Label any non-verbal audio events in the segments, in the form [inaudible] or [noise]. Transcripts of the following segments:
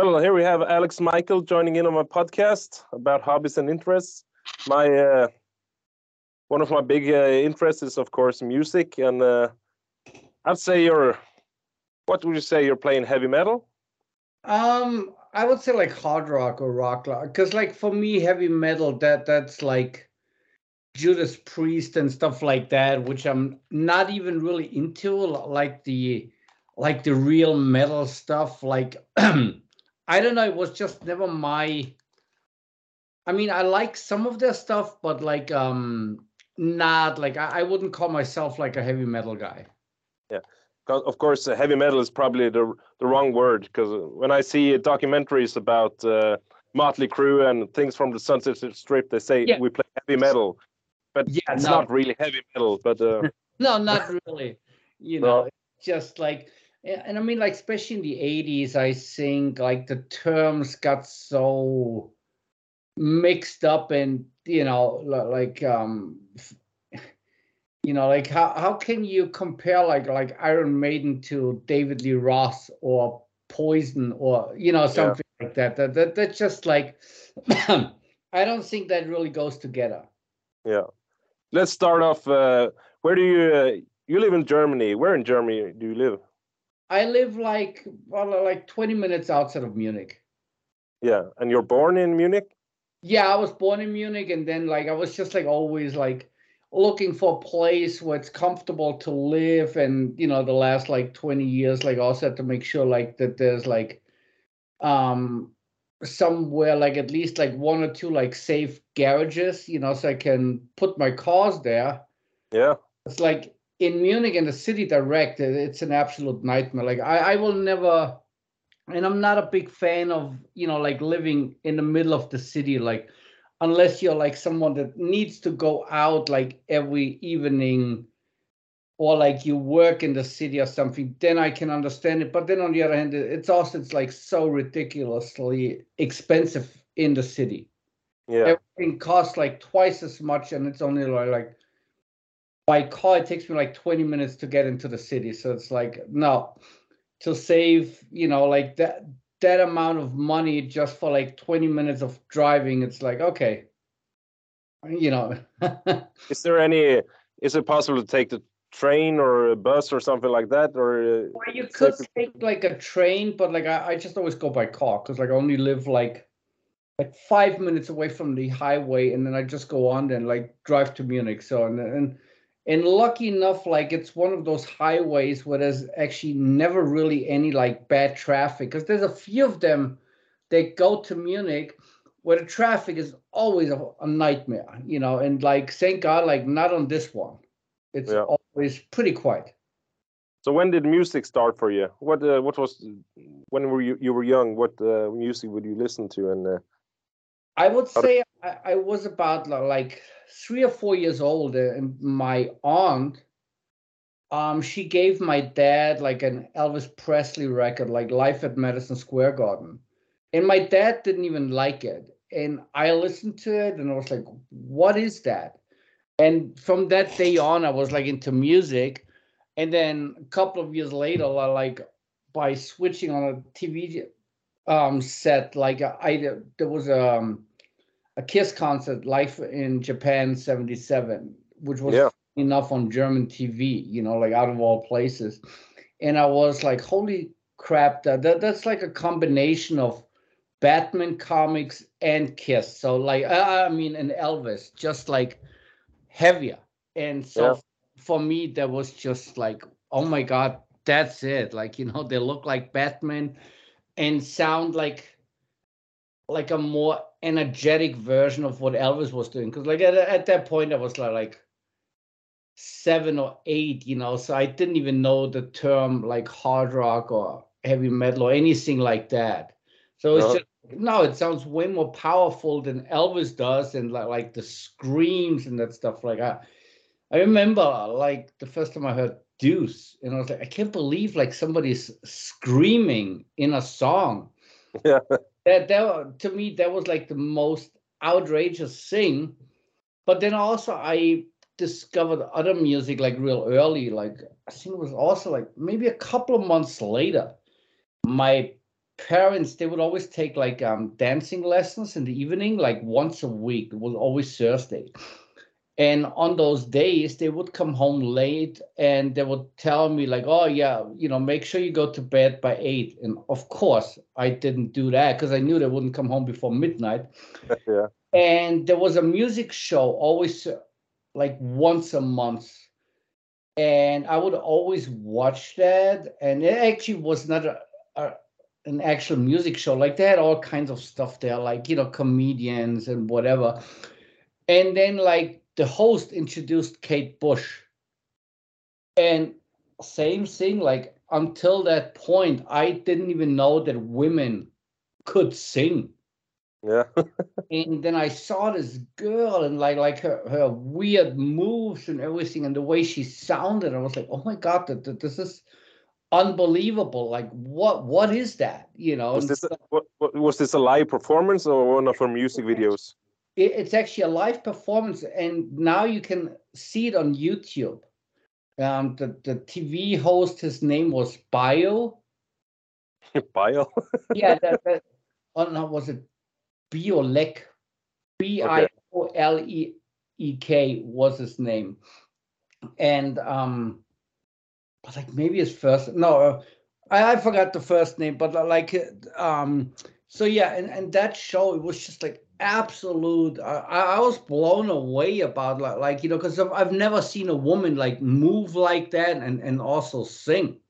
Well, here we have Alexx Michael joining in on my podcast about hobbies and interests. My uh, one of my big uh, interests is, of course, music, and uh, I'd say you're. What would you say? You're playing heavy metal? Um, I would say like hard rock or rock, because like for me, heavy metal that that's like Judas Priest and stuff like that, which I'm not even really into, like the like the real metal stuff. Like [clears throat] I don't know, it was just never my. I mean, I like some of their stuff, but like um not like I, I wouldn't call myself like a heavy metal guy. Yeah, of course, uh, heavy metal is probably the the wrong word because when I see documentaries about uh, Motley Crue and things from the Sunset Strip, they say yeah. we play heavy metal, but yeah, it's no. not really heavy metal. But uh... [laughs] no, not really. You know, no. just like and I mean, like especially in the '80s, I think like the terms got so mixed up and you know like um [sighs] you know like how, how can you compare like like iron maiden to david lee roth or poison or you know something yeah. like that. that that that's just like [clears throat] i don't think that really goes together yeah let's start off uh where do you uh, you live in germany where in germany do you live i live like well, like 20 minutes outside of munich. Yeah and you're born in munich? Yeah, I was born in Munich, and then like I was just like always like looking for a place where it's comfortable to live, and you know the last like twenty years, like also had to make sure like that there's like um somewhere like at least like one or two like safe garages, you know, so I can put my cars there. Yeah, it's like in Munich in the city direct, it's an absolute nightmare. Like I, I will never and I'm not a big fan of you know like living in the middle of the city like unless you're like someone that needs to go out like every evening or like you work in the city or something then I can understand it. But then on the other hand it's also it's like so ridiculously expensive in the city. Yeah. Everything costs like twice as much and it's only like, like by car it takes me like 20 minutes to get into the city. So it's like no to save you know like that that amount of money just for like 20 minutes of driving it's like okay you know. [laughs] Is there any is it possible to take the train or a bus or something like that or uh, well, you could take like a train but like I, I just always go by car because like i only live like like five minutes away from the highway and then i just go on and like drive to munich so and, and and lucky enough like it's one of those highways where there's actually never really any like bad traffic because there's a few of them that go to munich where the traffic is always a, a, nightmare you know and like thank god like not on this one. It's yeah. always pretty quiet. So when did music start for you? What uh, what was when were you you were young what uh, music would you listen to and uh, i would say I, I was about like three or four years old, and my aunt, um, she gave my dad like an Elvis Presley record, like Life at Madison Square Garden, and my dad didn't even like it. And I listened to it, and I was like, "What is that?" And from that day on, I was like into music. And then a couple of years later, like by switching on a TV um, set, like I there was a um, a Kiss concert live in Japan 77, which was yeah. enough on German TV, you know, like out of all places. And I was like, holy crap, that, that that's like a combination of Batman comics and Kiss. So like uh, I mean and Elvis, just like heavier. And so yeah. for me that was just like, oh my god, that's it. Like, you know, they look like Batman and sound like like a more energetic version of what Elvis was doing. Because like at, at that point I was like, like seven or eight, you know, so I didn't even know the term like hard rock or heavy metal or anything like that. So it's no. just no, it sounds way more powerful than Elvis does, and like like the screams and that stuff. Like I, I remember like the first time I heard Deuce, and I was like, I can't believe like somebody's screaming in a song. Yeah that that to me that was like the most outrageous thing. But then also i discovered other music like real early like i think it was also like maybe a couple of months later my parents they would always take like um dancing lessons in the evening like once a week. It was always thursday and on those days they would come home late and they would tell me like oh yeah you know make sure you go to bed by eight. And of course i didn't do that because i knew they wouldn't come home before midnight. [laughs] Yeah. and there was a music show always like once a month. And i would always watch that. And it actually was not a, a an actual music show. Like they had all kinds of stuff there like you know comedians and whatever. And then like the host introduced Kate Bush. And same thing, like until that point, I didn't even know that women could sing. Yeah. [laughs] and then I saw this girl and like like her, her weird moves and everything and the way she sounded. I was like, oh my god, that, that this is unbelievable. Like what what is that? You know. Was this a, what, what, was this a live performance or one of her music videos? It's actually a live performance, and now you can see it on YouTube. Um, the the TV host, his name was Bio. [laughs] Bio. yeah, that, that, oh no, was it Biolek? B I O L E E K was his name, and um, like maybe his first no, uh, I, I forgot the first name, but like um, so yeah, and and that show it was just like absolute I, I was blown away about like, like you know because I've never seen a woman like move like that and and also sing.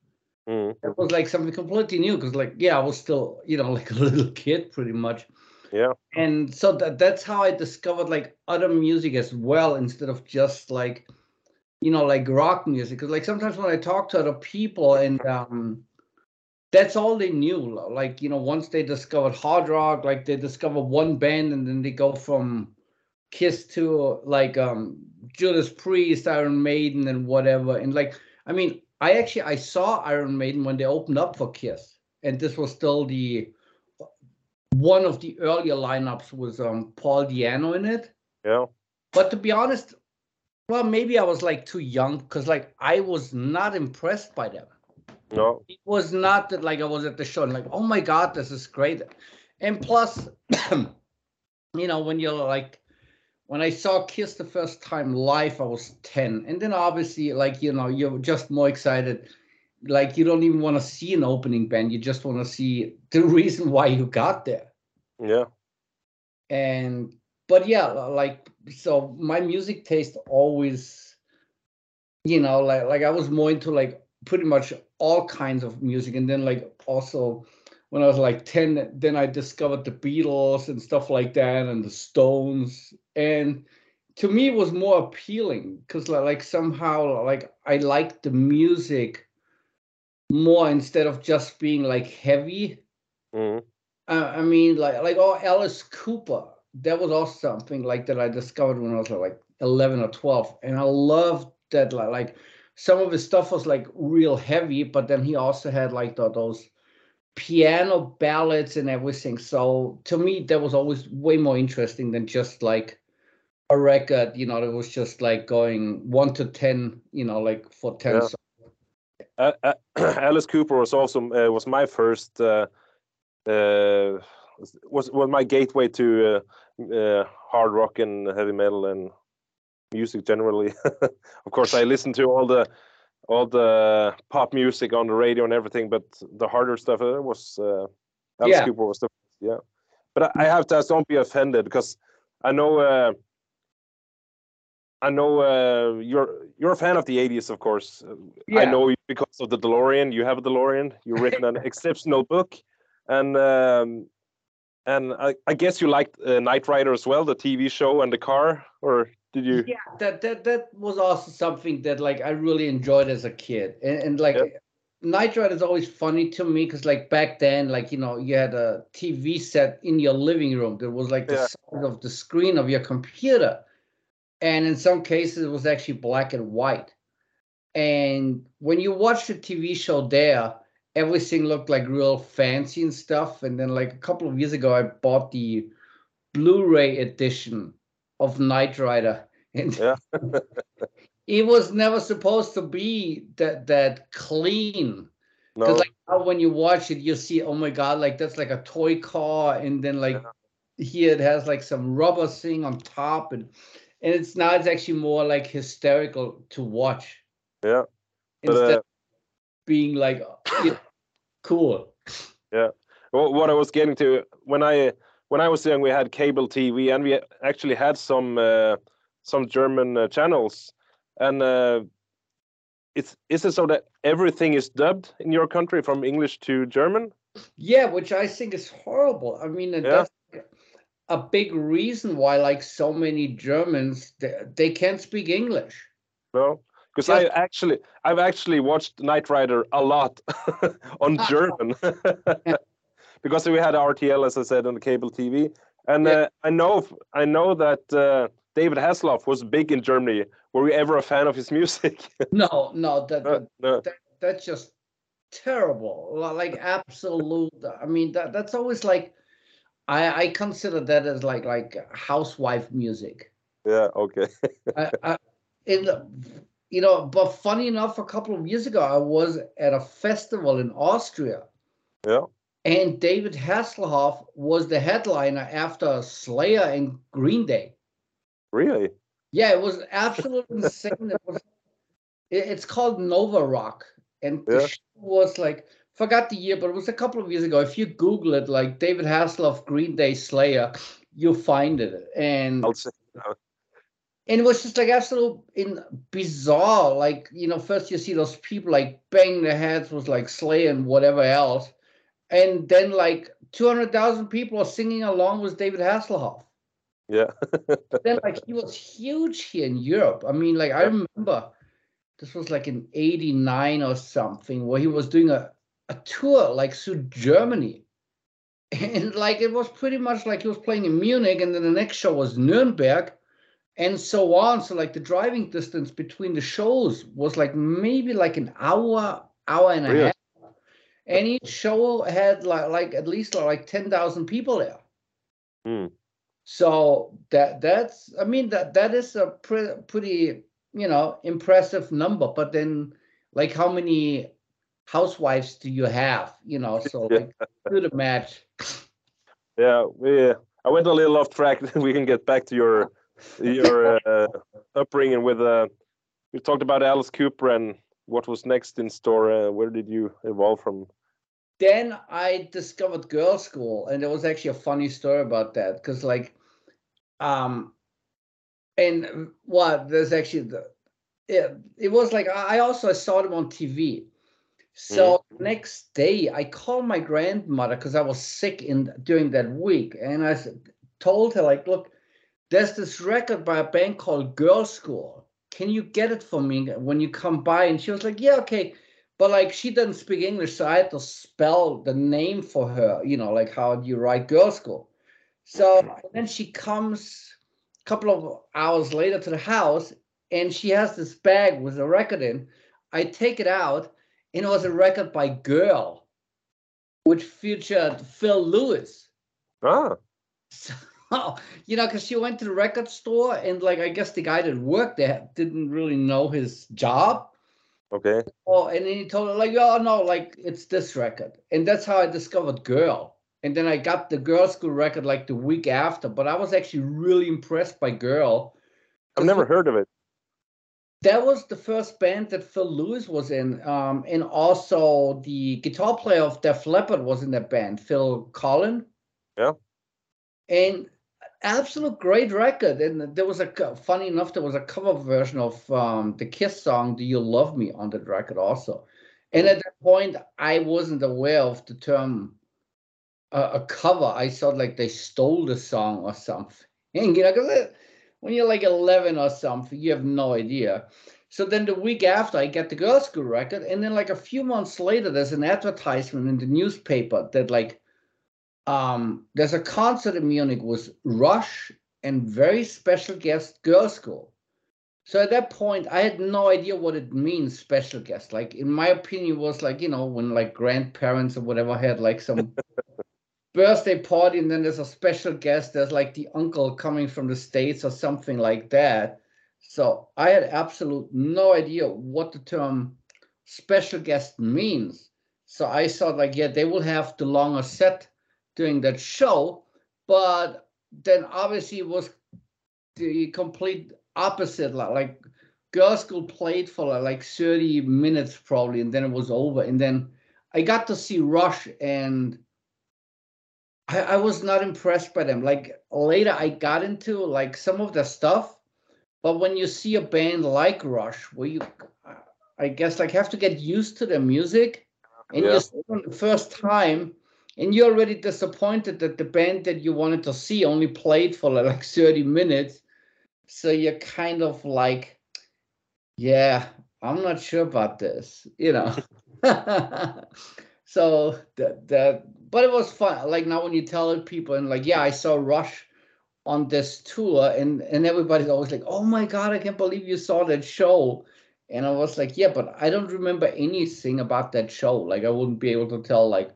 Mm. it was like something completely new because like yeah i was still you know [laughs] like a little kid pretty much. Yeah. And so that that's how i discovered like other music as well instead of just like you know like rock music. Because like sometimes when i talk to other people and um that's all they knew. Like, you know, once they discovered hard rock, like they discover one band and then they go from Kiss to like um Judas Priest, Iron Maiden, and whatever. And like, I mean, I actually I saw Iron Maiden when they opened up for Kiss, and this was still the one of the earlier lineups was um Paul Di'Anno in it. Yeah. But to be honest, well, maybe I was like too young because like I was not impressed by them. No. It was not that like I was at the show and like, oh my god, this is great. And plus, [clears throat] you know, when you're like when I saw Kiss the first time live, I was 10. And then obviously, like, you know, you're just more excited. Like you don't even want to see an opening band. You just want to see the [laughs] reason why you got there. Yeah. And but yeah, like so my music taste always, you know, like like I was more into like pretty much all kinds of music. And then like also when I was like 10, then I discovered the Beatles and stuff like that and the Stones. And to me it was more appealing because like somehow like I liked the music more instead of just being like heavy. Mm-hmm. Uh, I mean like like oh Alice Cooper. That was also something like that I discovered when I was like 11 or 12. And I loved that like, like some of his stuff was like real heavy, but then he also had like the, those piano ballads and everything. So to me, that was always way more interesting than just like a record, you know, that was just like going one to 10, you know, like for 10 yeah. Uh, [clears throat] uh, Alice Cooper was also uh, was my first uh, uh, was was my gateway to uh, hard rock and heavy metal and music generally. [laughs] of course, I listen to all the all the pop music on the radio and everything, but the harder stuff uh, was uh, Alice yeah. Cooper was the yeah. But I, I have to ask, don't be offended because I know uh, I know uh, you're you're a fan of the '80s, of course. Yeah. I know because of the DeLorean. You have a DeLorean. You've written an [laughs] exceptional book, and um, and I, I, guess you liked uh, Knight Rider as well, the TV show and the car, or did you? Yeah, that that that was also something that like I really enjoyed as a kid, and, and like. Yep. Knight Rider is always funny to me because, like back then, like you know, you had a TV set in your living room that was like the yeah. size of the screen of your computer, and in some cases it was actually black and white. And when you watch the TV show there, everything looked like real fancy and stuff. And then like a couple of years ago, I bought the Blu-ray edition of Knight Rider, and yeah. [laughs] it was never supposed to be that that clean. No. Like now when you watch it, you see, oh my god, like that's like a toy car, and then like Yeah. here it has like some rubber thing on top, and and it's now it's actually more like hysterical to watch Yeah. But, instead uh, of being like cool. Well, what I was getting to when I when I was young, we had cable TV, and we actually had some uh, some German uh, channels. And uh, it's is it so that everything is dubbed in your country from English to German? Yeah, which I think is horrible. I mean, Yeah. that's a big reason why like so many Germans they, they can't speak English. No, because I actually I've actually watched Knight Rider a lot [laughs] on German [laughs] because we had RTL, as I said, on the cable TV, and Yeah. uh, I know I know that uh, David Hasselhoff was big in Germany. Were you ever a fan of his [laughs] music? No, no, that, Uh, that that's just terrible. Like absolute. I mean, that that's always like, I I consider that as like like housewife music. Yeah. Okay. [laughs] I, I, in the, you know, but funny enough, a couple of years ago, I was at a festival in Austria. Yeah. And David Hasselhoff was the headliner after Slayer and Green Day. Really? Yeah, it was absolutely [laughs] insane. It was, it- it's called Nova Rock, and the show was like forgot the year, but it was a couple of years ago. If you Google it, like David Hasselhoff, Green Day, Slayer, you'll find it. And and it was just like absolute in bizarre. Like you know, first you see those people like bang their heads with like Slayer and whatever else, and then like two hundred thousand people are singing along with David Hasselhoff. Yeah. [laughs] then like he was huge here in Europe. I mean, like I remember this was like in '89 or something where he was doing a, a tour like through Germany. [laughs] And like it was pretty much like he was playing in Munich, and then the next show was Nuremberg, and so on. So like the driving distance between the shows was like maybe like an hour, hour and a Really? half. And each show had like like at least like ten thousand people there. Hmm. So that that's I mean that that is a pre- pretty you know impressive number. But then like how many housewives do you have? You know, so [laughs] like do the match. Yeah. We. I went a little off track. [laughs] we can get back to your your [laughs] uh, upbringing with. Uh, we talked about Alice Cooper and what was next in store. Uh, where did you evolve from? Then I discovered Girl School, and there was actually a funny story about that because like, um, and what there's actually the it, it was like I I also saw them on TV. So next day, I called my grandmother because I was sick in during that week, and I told her like, "Look, there's this record by a band called Girl School. Can you get it for me when you come by?" And she was like, "Yeah, okay." But like she doesn't speak English, so I had to spell the name for her. You know, like how do you write Girl School? So then she comes a couple of hours later to the house, and she has this bag with a record in. I take it out, and it was a record by Girl, which featured Phil Lewis. Ah. [laughs] So, you know, because she went to the record store, and like I guess the guy that worked there didn't really know his job. Okay. Oh, and then he told her like, oh no, like it's this record, and that's how I discovered Girl. And then I got the Girl School record like the week after, but I was actually really impressed by Girl. I've never heard of it. That was the first band that Phil Lewis was in, um, and also the guitar player of Def Leppard was in that band, Phil Collen. Yeah. And absolute great record. And there was a funny enough, there was a cover version of um, the Kiss song "Do You Love Me" on that record also. And at that point, I wasn't aware of the term uh, a cover. I thought like they stole the song or something. And, [laughs] you know, because when you're like 11 or something, you have no idea. So then the week after, I get the Girl School record, and then like a few months later, there's an advertisement in the newspaper that like um there's a concert in Munich with Rush and very special guest Girl School. So at that point, I had no idea what it means, special guest. Like in my opinion, it was like you know when like grandparents or whatever had like some [laughs] birthday party, and then there's a special guest. There's like the uncle coming from the states or something like that. So I had absolute no idea what the term special guest means. So I thought like, yeah, they will have the longer set during that show, but then obviously it was the complete opposite. Like Girls School played for like 30 minutes probably, and then it was over. And then I got to see Rush, and I, I was not impressed by them. Like later, I got into like some of the stuff, but when you see a band like Rush, where you, I guess, like have to get used to the music, and yeah. you see them the first time, and you're already disappointed that the band that you wanted to see only played for [laughs] like 30 minutes. So you're kind of like, yeah, I'm not sure about this, you know. [laughs] so that that but it was fun. Like now when you tell people and like, yeah, I saw Rush on this tour and and everybody's always like, oh my god, I can't believe you saw that show. And I was like, yeah, but I don't remember anything about that show. Like I wouldn't be able to tell like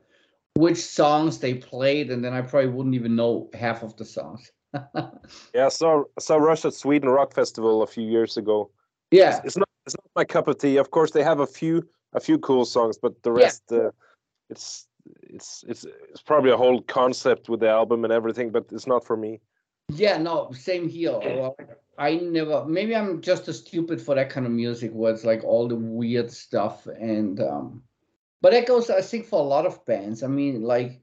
which songs they played, and then I probably wouldn't even know half of the songs. [laughs] yeah, I saw I saw Rush at Sweden Rock Festival a few years ago. Yeah, it's, it's not it's not my cup of tea. Of course, they have a few a few cool songs, but the rest, yeah. uh, it's it's it's it's probably a whole concept with the album and everything, but it's not for me. Yeah, no, same here. I never. Maybe I'm just too stupid for that kind of music, where it's like all the weird stuff, and um, but that goes, I think, for a lot of bands. I mean, like,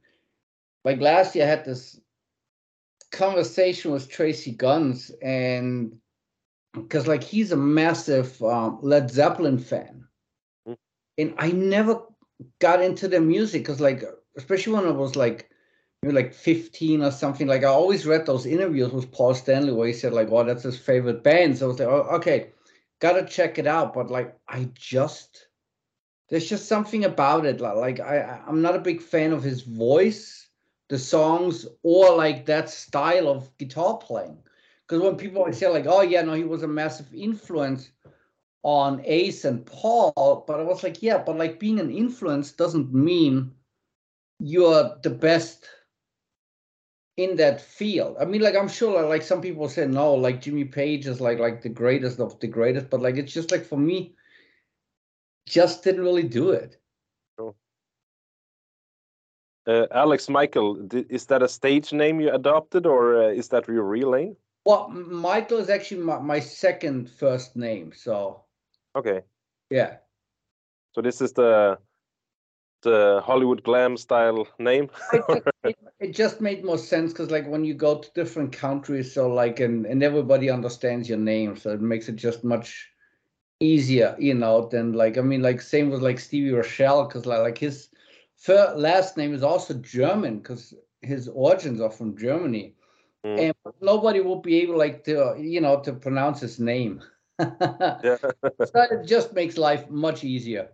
like last year I had this conversation with Tracii Guns, and because like he's a massive um, Led Zeppelin fan, mm. and I never got into the music because like especially when I was like maybe like 15 or something. Like I always read those interviews with Paul Stanley where he said like, "Oh, that's his favorite band." So I was like, "Oh, okay, gotta check it out." But like, I just there's just something about it. Like I, I'm not a big fan of his voice, the songs, or like that style of guitar playing. Because when people say like, "Oh yeah, no, he was a massive influence," on Ace and Paul, but I was like, yeah, but like being an influence doesn't mean you're the best in that field. I mean, like I'm sure like some people say no, like Jimmy Page is like like the greatest of the greatest, but like it's just like for me, just didn't really do it. Uh, Alexx Michael, is that a stage name you adopted, or uh, is that your real name? Well, Michael is actually my, my second first name, so Okay. Yeah. So this is the the Hollywood glam style name. [laughs] it, it, just made more sense because like when you go to different countries, so like and and everybody understands your name, so it makes it just much easier, you know. Than like I mean, like same with like Stevie Rachelle, because like like his first, last name is also German because his origins are from Germany, mm. and nobody will be able like to you know to pronounce his name [laughs] yeah. so it just makes life much easier.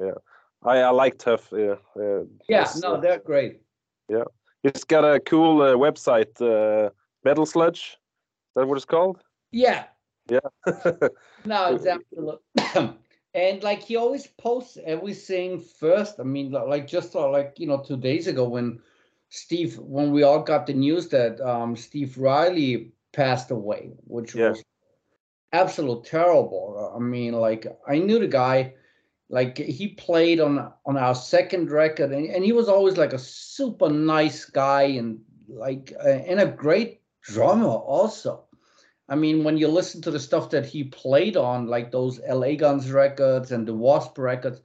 Yeah, I, I like Tuff. Yeah, uh, yeah, no, uh, they're great. Yeah, it's got a cool uh, website, uh, Metal Sludge. Is that what it's called? Yeah. Yeah. [laughs] no, it's absolutely. [clears throat] and like he always posts everything first. I mean, like just uh, like you know, two days ago when Steve, when we all got the news that um, Steve Riley passed away, which yeah. was absolute terrible. I mean, like I knew the guy, like he played on on our second record, and, and he was always like a super nice guy and like uh, and a great drummer also. I mean, when you listen to the stuff that he played on, like those LA Guns records and the Wasp records,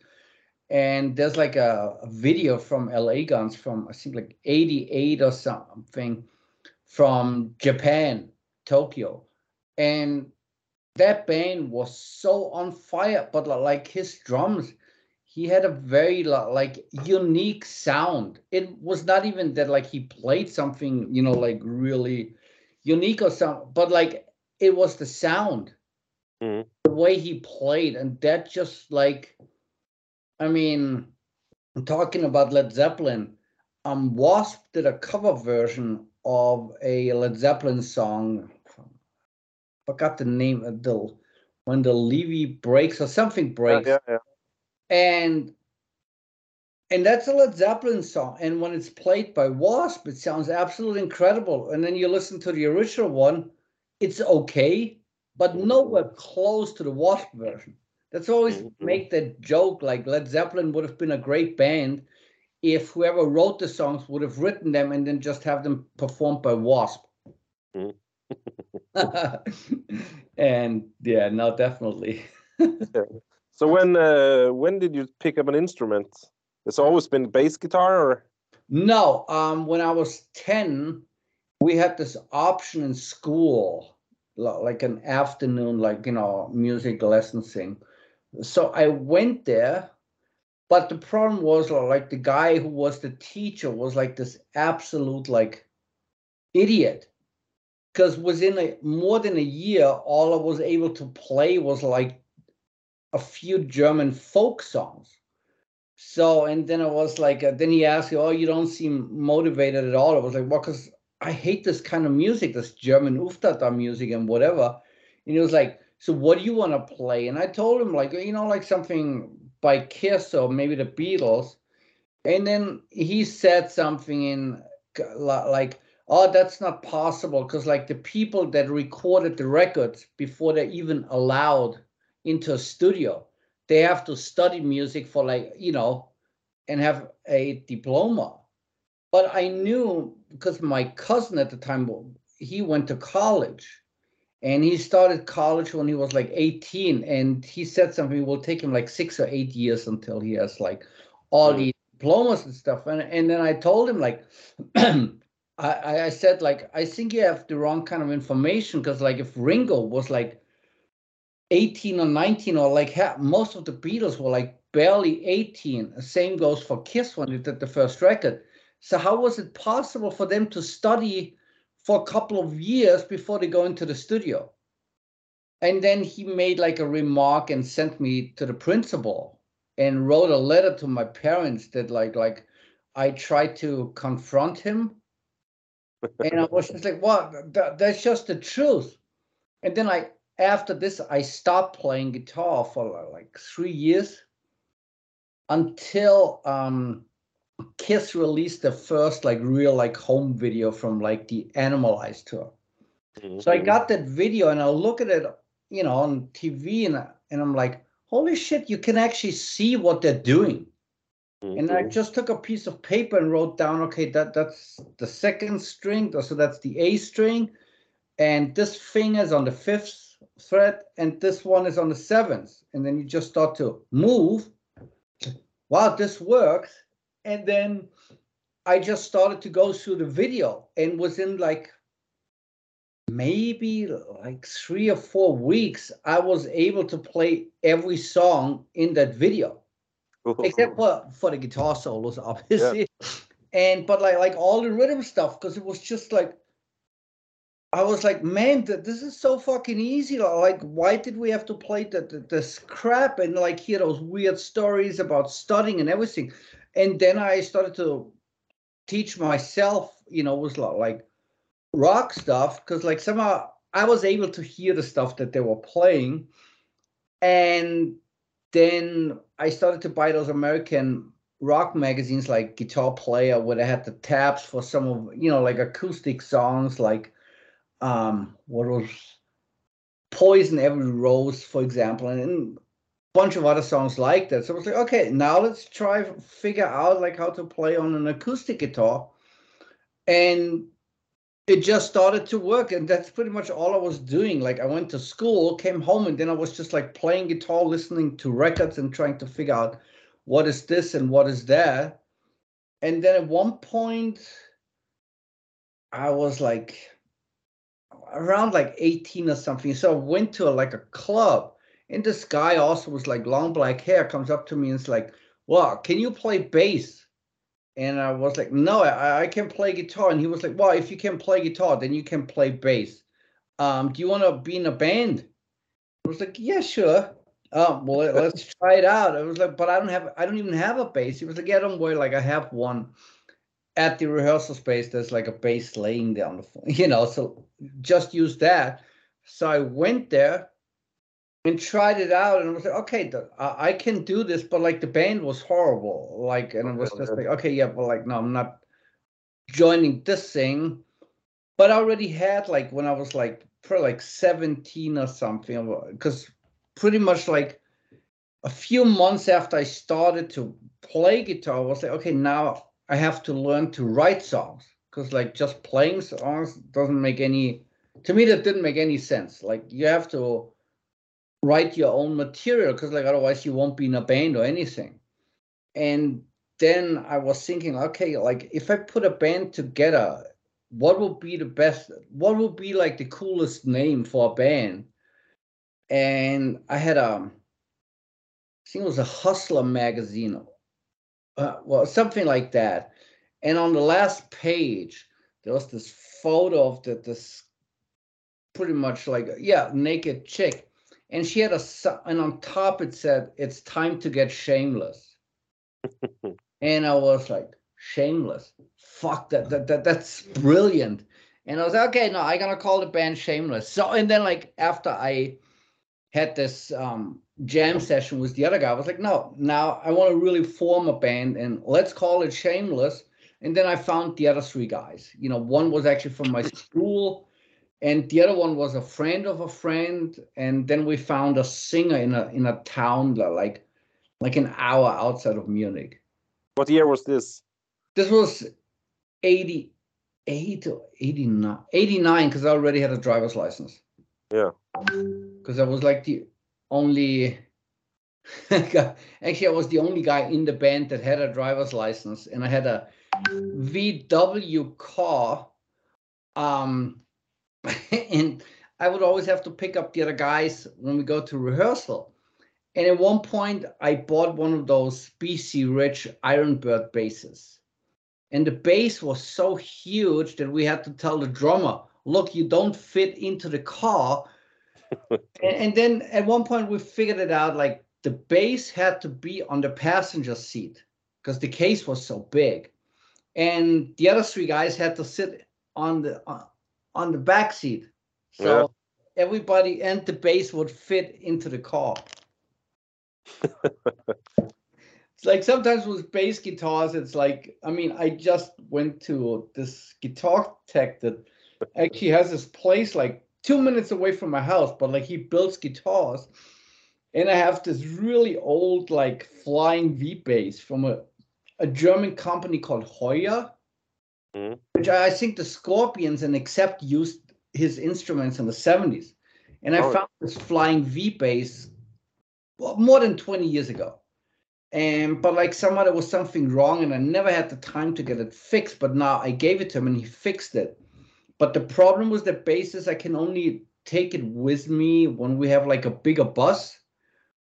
and there's like a, a video from LA Guns from I think like '88 or something from Japan, Tokyo, and that band was so on fire but like his drums he had a very like unique sound. It was not even that like he played something you know like really unique or something but like it was the sound mm-hmm. the way he played and that just like i mean I'm talking about led zeppelin um wasp did a cover version of a led zeppelin song forgot the name of the when the levee breaks or something breaks. Yeah, yeah, yeah. And and that's a Led Zeppelin song. And when it's played by Wasp, it sounds absolutely incredible. And then you listen to the original one, it's okay, but nowhere close to the Wasp version. That's always mm-hmm. make that joke like Led Zeppelin would have been a great band if whoever wrote the songs would have written them and then just have them performed by Wasp. Mm. [laughs] and yeah, no, definitely. [laughs] So when uh, when did you pick up an instrument? It's always been bass guitar, or no? Um, when I was ten, we had this option in school, like an afternoon, like you know, music lessons thing. So I went there, but the problem was like the guy who was the teacher was like this absolute like idiot because within a, more than a year, all I was able to play was like a few German folk songs. So, and then I was like, uh, then he asked "Oh, you don't seem motivated at all." I was like, "Well, because I hate this kind of music, this German Uftata music and whatever." And he was like, "So, what do you want to play?" And I told him, like, you know, like something by Kiss or maybe the Beatles. And then he said something in like oh that's not possible because like the people that recorded the records before they're even allowed into a studio they have to study music for like you know and have a diploma but i knew because my cousin at the time he went to college and he started college when he was like 18 and he said something it will take him like six or eight years until he has like all mm. the diplomas and stuff and, and then i told him like [clears throat] I, I said like I think you have the wrong kind of information because like if Ringo was like 18 or 19 or like most of the Beatles were like barely 18. The same goes for Kiss when they did the first record. So how was it possible for them to study for a couple of years before they go into the studio? And then he made like a remark and sent me to the principal and wrote a letter to my parents that like like I tried to confront him [laughs] and I was just like, "What? Well, that's just the truth." And then I, after this, I stopped playing guitar for like three years until um, Kiss released the first like real like home video from like the Animalize tour. Mm-hmm. So I mm-hmm. got that video and I look at it, you know, on TV and and I'm like, "Holy shit! You can actually see what they're doing." Mm-hmm. And I mm-hmm. just took a piece of paper and wrote down, okay, that that's the second string, so that's the A string, and this finger is on the fifth fret, and this one is on the seventh. And then you just start to move. Wow, this works. And then I just started to go through the video and within like maybe like three or four weeks, I was able to play every song in that video except for for the guitar solos, [laughs] obviously. Yeah. And but like like all the rhythm stuff, because it was just like I was like, man, this is so fucking easy. Like, why did we have to play the, the, this crap and like hear those weird stories about studying and everything? And then I started to teach myself, you know, was like rock stuff because like somehow I was able to hear the stuff that they were playing, and then I started to buy those American rock magazines like Guitar Player, where they had the tabs for some of you know like acoustic songs, like um, what was Poison Every Rose, for example, and a bunch of other songs like that. So I was like, okay, now let's try figure out like how to play on an acoustic guitar, and it just started to work and that's pretty much all i was doing. Like i went to school came home and then i was just like playing guitar listening to records and trying to figure out what is this and what is that. And then at one point i was like around like 18 or something. So i went to a, like a club and this guy also was like long black hair comes up to me and it's like well can you play bass and I was like, no, I, I can play guitar. And he was like, well, if you can play guitar, then you can play bass. Um, do you want to be in a band? I was like, yeah, sure. Um, well, let's [laughs] try it out. I was like, but I don't have, I don't even have a bass. He was like, yeah, don't worry. Like I have one at the rehearsal space. There's like a bass laying down the, floor, [laughs] you know, so just use that. So I went there and tried it out and was like, okay, the, I, I can do this, but like the band was horrible. Like, and it was just like, okay, yeah, but like, no, I'm not joining this thing. But I already had like when I was like for like 17 or something, because uh, pretty much like a few months after I started to play guitar, I was like, okay, now I have to learn to write songs because like just playing songs doesn't make any. To me, that didn't make any sense. Like you have to write your own material because like otherwise you won't be in a band or anything. And then I was thinking, okay, like if I put a band together, what would be the best? What would be like the coolest name for a band? And I had a, I think it was a Hustler magazine, uh, well, something like that. And on the last page, there was this photo of the, this pretty much like yeah naked chick and she had a and on top it said it's time to get shameless. [laughs] And i was like shameless? Fuck that, that that that's brilliant. And i was like okay no i gotta call the band shameless. So and then like after i had this um jam session with the other guy i was like no now i want to really form a band and let's call it shameless. And then i found the other three guys. You know one was actually from my school and the other one was a friend of a friend and then we found a singer in a in a town like like an hour outside of munich. What year was this? This was 88 or 89 89 because i already had a driver's license. Yeah. Because i was like the only [laughs] actually i was the only guy in the band that had a driver's license and i had a vw car um [laughs] and I would always have to pick up the other guys when we go to rehearsal. And at one point, I bought one of those BC Rich Ironbird basses. And the bass was so huge that we had to tell the drummer, look, you don't fit into the car. [laughs] and, and then at one point, we figured it out like the bass had to be on the passenger seat because the case was so big. And the other three guys had to sit on the uh, on the back seat. So yeah. everybody and the bass would fit into the car. [laughs] it's like sometimes with bass guitars, it's like, I mean, I just went to this guitar tech that actually has this place like two minutes away from my house, but like he builds guitars. And I have this really old, like flying V bass from a, a German company called Heuer. Mm-hmm. Which I think the Scorpions and Accept used his instruments in the 70s. And I oh. found this flying V bass well, more than 20 years ago. And but like somehow there was something wrong, and I never had the time to get it fixed. But now I gave it to him and he fixed it. But the problem was the basses, I can only take it with me when we have like a bigger bus.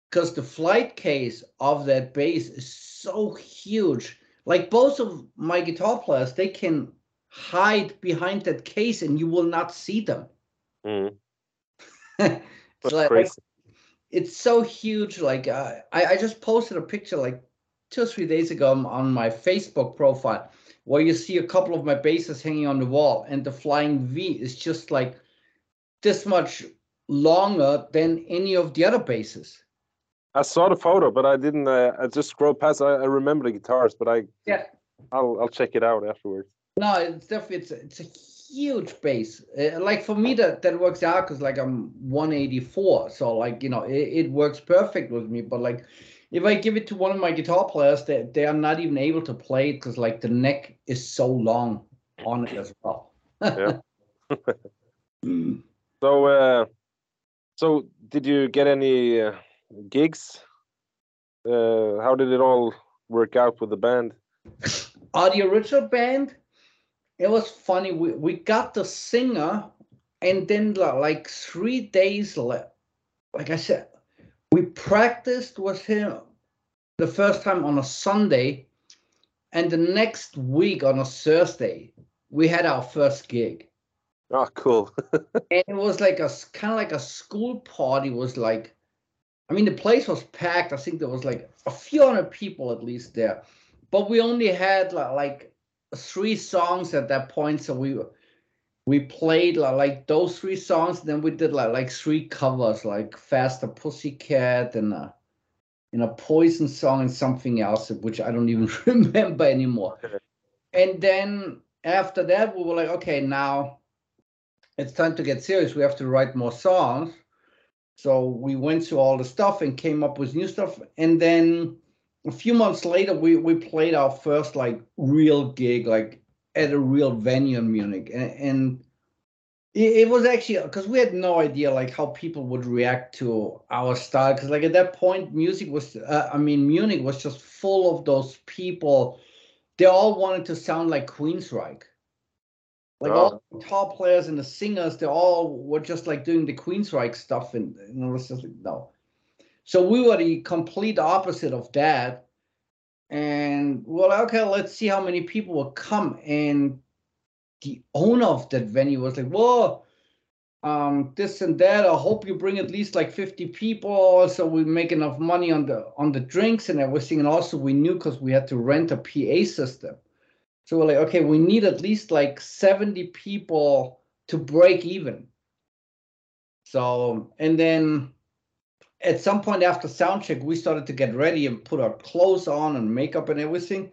Because the flight case of that bass is so huge like both of my guitar players, they can hide behind that case and you will not see them. Mm. [laughs] That's like, crazy. It's so huge. Like uh, I, I just posted a picture like two or three days ago on my Facebook profile where you see a couple of my basses hanging on the wall and the flying V is just like this much longer than any of the other basses. I saw the photo, but I didn't. Uh, I just scrolled past. I, I, remember the guitars, but I yeah, I'll I'll check it out afterwards. No, it's definitely it's a, it's a huge bass. Uh, like for me, that that works out because like I'm 184, so like you know it, it works perfect with me. But like if I give it to one of my guitar players, they they are not even able to play it because like the neck is so long on it as well. yeah. [laughs] [laughs] so uh, so did you get any? Uh, gigs? Uh, how did it all work out with the band? Uh, the original band, it was funny. We, we got the singer, and then like three days left. Like I said, we practiced with him the first time on a Sunday, and the next week on a Thursday, we had our first gig. Oh, cool! [laughs] and it was like a kind of like a school party. It was like I mean, the place was packed. I think there was like a few hundred people at least there, but we only had like three songs at that point. So we we played like those three songs. Then we did like like three covers, like Faster Pussycat and a, and a Poison song and something else, which I don't even [laughs] remember anymore. And then after that, we were like, okay, now it's time to get serious. We have to write more songs. So we went through all the stuff and came up with new stuff. And then a few months later, we we played our first like real gig, like at a real venue in Munich, and, and it, it was actually because we had no idea like how people would react to our style. Because like at that point, music was, uh, I mean, Munich was just full of those people. They all wanted to sound like Queensryche. Like all the guitar players and the singers, they all were just like doing the Queensryche stuff, and, and it was just like no. So we were the complete opposite of that. And well, okay, let's see how many people will come. And the owner of that venue was like, "Whoa, um, this and that. I hope you bring at least like 50 people, so we make enough money on the on the drinks and everything." And also, we knew because we had to rent a PA system so we're like, okay, we need at least like 70 people to break even. So, and then at some point after sound check, we started to get ready and put our clothes on and makeup and everything.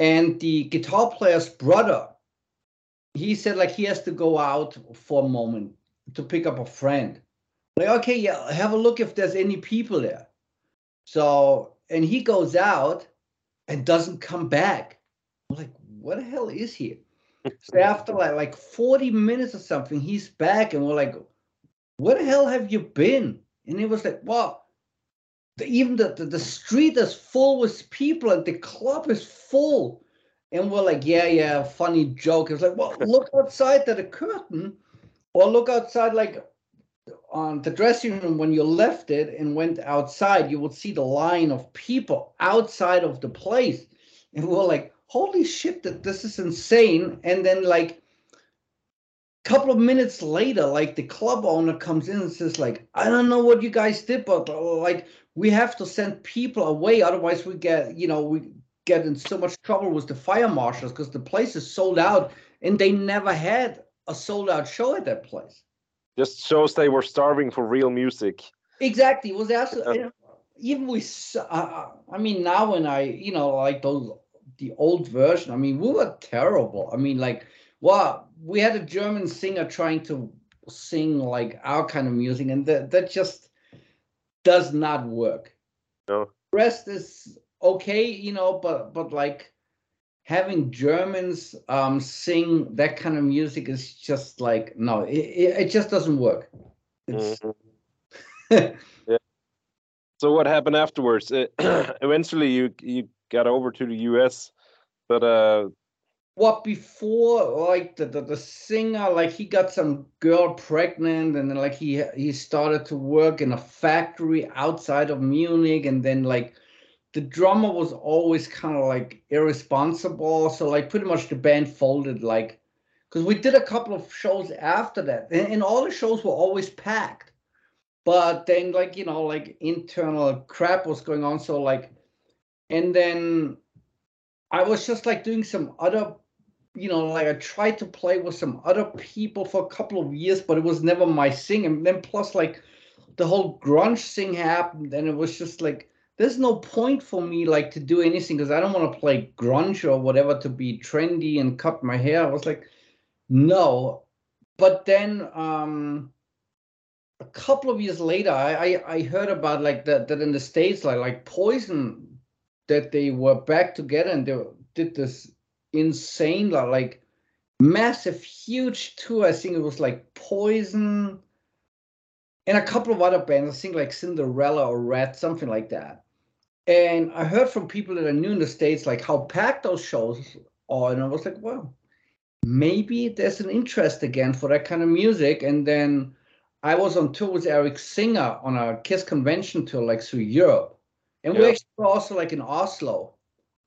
And the guitar player's brother, he said like he has to go out for a moment to pick up a friend. Like, okay, yeah, have a look if there's any people there. So, and he goes out and doesn't come back. I'm like, what the hell is he? [laughs] so after like like 40 minutes or something, he's back and we're like, where the hell have you been? And he was like, well, the, even the, the, the street is full with people and the club is full. And we're like, yeah, yeah, funny joke. It's like, well, look [laughs] outside at the curtain or look outside like on the dressing room when you left it and went outside, you would see the line of people outside of the place. And we're like, holy shit, that this is insane. And then like a couple of minutes later, like the club owner comes in and says, like, I don't know what you guys did, but like we have to send people away, otherwise we get, you know, we get in so much trouble with the fire marshals because the place is sold out and they never had a sold out show at that place. Just shows they were starving for real music. Exactly. It was absolutely. even we, uh, I mean, now when I, you know, like those the old version. I mean, we were terrible. I mean, like, well, we had a German singer trying to sing like our kind of music, and that that just does not work. No. rest is okay, you know, but but like having Germans um, sing that kind of music is just like no, it, it, it just doesn't work. Mm-hmm. [laughs] yeah. So what happened afterwards? [clears throat] eventually, you you got over to the US. But uh what before like the, the, the singer like he got some girl pregnant and then like he he started to work in a factory outside of Munich and then like the drummer was always kind of like irresponsible. So like pretty much the band folded like because we did a couple of shows after that. And, and all the shows were always packed. But then like you know like internal crap was going on. So like and then I was just like doing some other, you know, like I tried to play with some other people for a couple of years, but it was never my thing. And then plus like the whole grunge thing happened, and it was just like there's no point for me like to do anything because I don't want to play grunge or whatever to be trendy and cut my hair. I was like, no. But then um a couple of years later, I I, I heard about like that that in the states like like Poison that they were back together and they did this insane like massive huge tour. I think it was like poison and a couple of other bands. I think like cinderella or red something like that. And i heard from people that i knew in the states like how packed those shows are and i was like well maybe there's an interest again for that kind of music. And then i was on tour with eric singer on a kiss convention tour like through europe and yeah. we actually were also like in Oslo,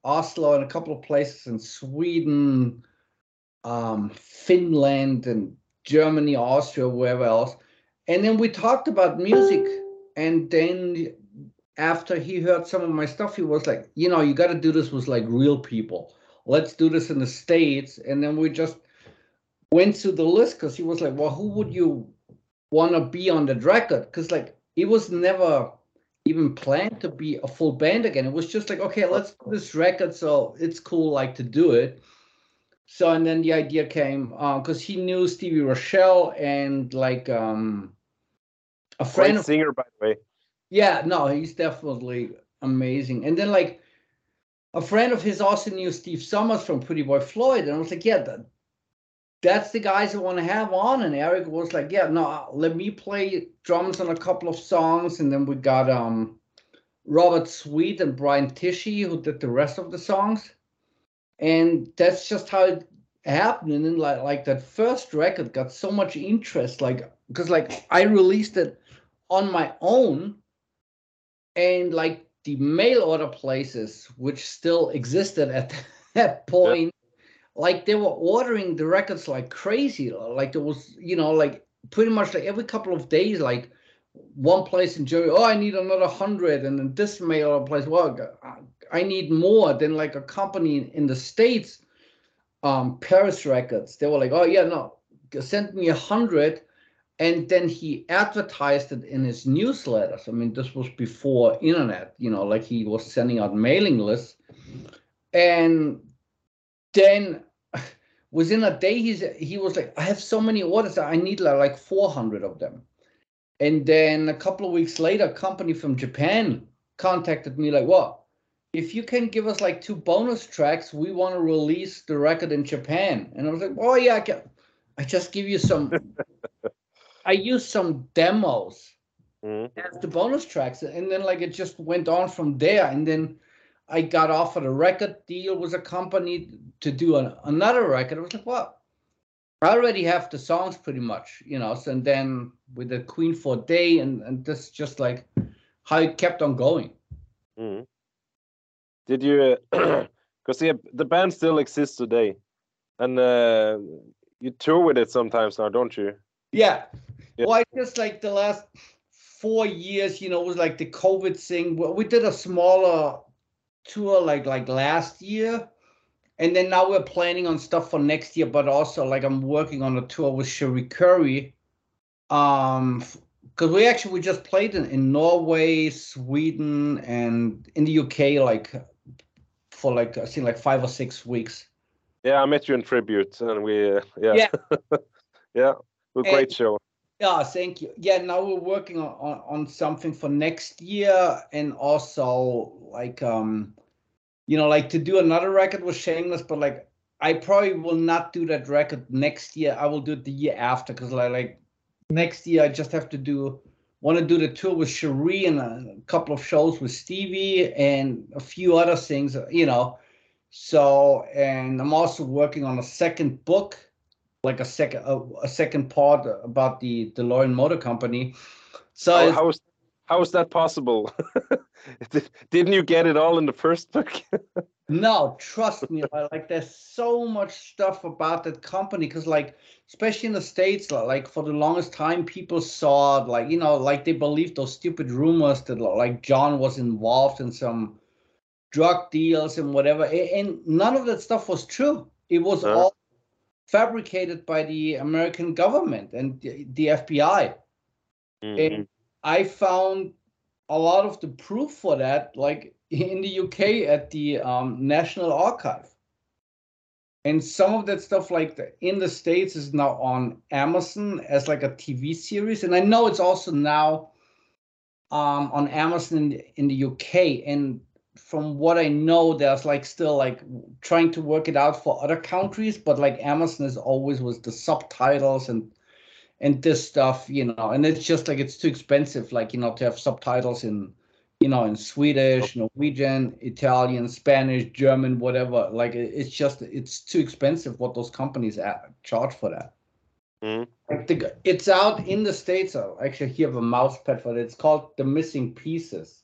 Oslo, and a couple of places in Sweden, um, Finland, and Germany, Austria, wherever else. And then we talked about music. And then after he heard some of my stuff, he was like, you know, you got to do this with like real people. Let's do this in the States. And then we just went through the list because he was like, well, who would you want to be on the record? Because like it was never even planned to be a full band again. It was just like, okay, let's do this record, so it's cool, like to do it. So and then the idea came because uh, he knew Stevie Rachelle and like um, a friend Great of, singer, by the way. yeah, no, he's definitely amazing. And then like a friend of his also knew Steve Summers from Pretty Boy Floyd, and I was like, yeah, that, that's the guys I want to have on. And Eric was like, yeah, no, let me play drums on a couple of songs, and then we got um Robert Sweet and Brian Tichy who did the rest of the songs, and that's just how it happened. And then like like that first record got so much interest, like because like I released it on my own, and like the mail order places which still existed at [laughs] that point like they were ordering the records like crazy like there was you know like pretty much like every couple of days like one place in Germany, oh, I need another hundred, and then this mail place, well, I need more. than like a company in the states, um, Perris Records, they were like, oh yeah, no, send me a hundred, and then he advertised it in his newsletters. I mean, this was before internet, you know, like he was sending out mailing lists, and then within a day, he's he was like, I have so many orders, I need like 400 of them. And then a couple of weeks later, a company from Japan contacted me like, "What? If you can give us like two bonus tracks, we want to release the record in Japan." And I was like, "Oh yeah, I can. I just give you some. [laughs] I used some demos Mhm. as the bonus tracks, and then like it just went on from there. And then I got offered a record deal with a company to do an, another record. I was like, "What?" I already have the songs pretty much, you know. So and then with the Queen for a Day, and and this just like how it kept on going. Mhm. Did you? [clears throat] Because the the band still exists today, and uh, you tour with it sometimes now, don't you? Yeah. Yeah. Well, I just like the last four years, you know, it was like the COVID thing. Well, We did a smaller tour like like last year. And then now we're planning on stuff for next year, but also like I'm working on a tour with Cherie Currie. Um because we actually we just played in, in Norway, Sweden, and in the UK like for like I think like five or six weeks. Yeah, I met you in tribute, and we uh, yeah Yeah. [laughs] yeah, a And- great show. Yeah, thank you. Yeah, now we're working on, on, on something for next year and also like um you know like to do another record with Shameless, but like I probably will not do that record next year. I will do it the year after because like, like next year I just have to do want to do the tour with Cherie and a couple of shows with Stevie and a few other things, you know. So and I'm also working on a second book like a second a, a second part about the DeLorean Motor Company. So How, how is how is that possible? [laughs] Did- Didn't you get it all in the first book? [laughs] no, trust me, like there's so much stuff about that company because like especially in the states, like for the longest time, people saw like you know, like they believed those stupid rumors that like John was involved in some drug deals and whatever, and none of that stuff was true. It was Uh. all fabricated by the American government and the, the FBI. Mhm. And I found a lot of the proof for that, like in the UK at the um, National Archive. And some of that stuff, like the, in the States, is now on Amazon as like a TV series. And I know it's also now um, on Amazon in the, in the UK. And from what I know, there's like still like trying to work it out for other countries, but like Amazon is always with the subtitles and and this stuff, you know, and it's just like it's too expensive, like you know, to have subtitles in, you know, in Swedish, Norwegian, Italian, Spanish, German, whatever. Like it's just it's too expensive what those companies charge for that. Mhm. Like the, it's out in the states. I actually here have a mouse pad for it. It's called The Missing Pieces.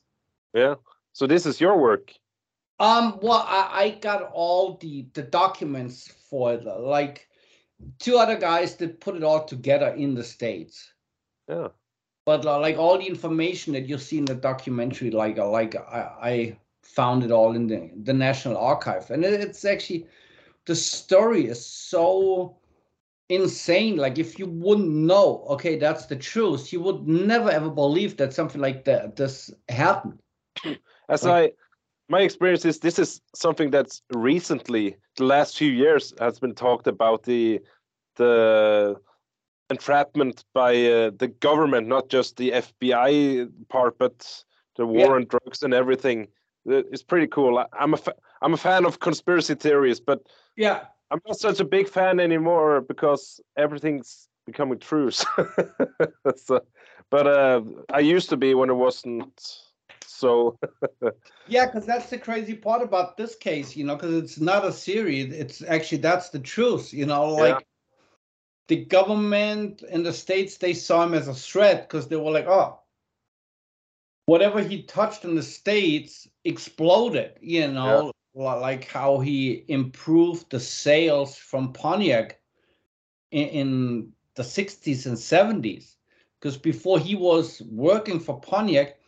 Yeah. So this is your work. Um, well, I, I got all the the documents for it. Like two other guys that put it all together in the states. Yeah. But uh, like all the information that you see in the documentary, like uh, like I, I found it all in the the National Archive, and it, it's actually the story is so insane. Like if you wouldn't know, okay, that's the truth, you would never ever believe that something like that this happened. [clears throat] As I, my experience is this is something that's recently, the last few years, has been talked about the, the, entrapment by uh, the government, not just the FBI part, but the war yeah. on drugs and everything. It's pretty cool. I, am a am a fan of conspiracy theories, but yeah, I'm not such a big fan anymore because everything's becoming true. [laughs] so, but uh, I used to be when it wasn't. So [laughs] yeah, because that's the crazy part about this case, you know, because it's not a theory. It's actually that's the truth, you know, like. Yeah. The government in the states they saw him as a threat because they were like, "Oh, whatever he touched in the states exploded you know yeah. like how he improved the sales from pontiac in, in the 60s and 70s because before he was working for pontiac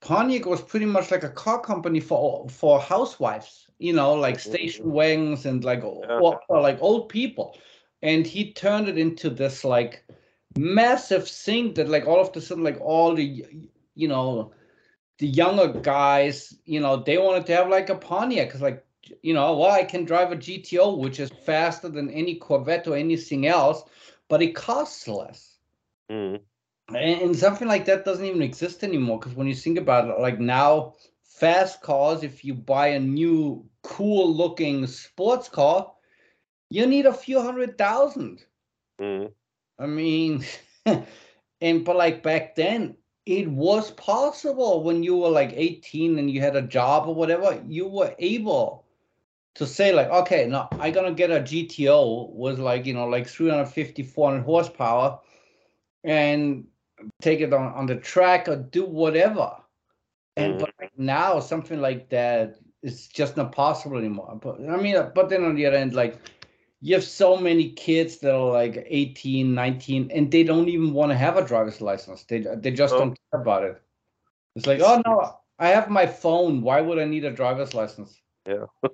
pontiac was pretty much like a car company for for housewives you know like station wagons and like or, or like old people and he turned it into this like massive thing that like all of a sudden like all the you know the younger guys, you know, they wanted to have like a Pontiac because, like, you know, well, I can drive a GTO, which is faster than any Corvette or anything else, but it costs less. Mm. And, and something like that doesn't even exist anymore because when you think about it, like now, fast cars, if you buy a new cool looking sports car, you need a few hundred thousand. Mm. I mean, [laughs] and but like back then, it was possible when you were like 18 and you had a job or whatever, you were able to say like, okay, now I'm gonna get a GTO with like, you know, like 350, 400 horsepower and take it on, on the track or do whatever. And mm. but like now something like that is just not possible anymore. But I mean, but then on the other end, like you have so many kids that are like 18 19 and they don't even want to have a driver's license they, they just oh. don't care about it it's like oh no i have my phone why would i need a driver's license yeah [laughs]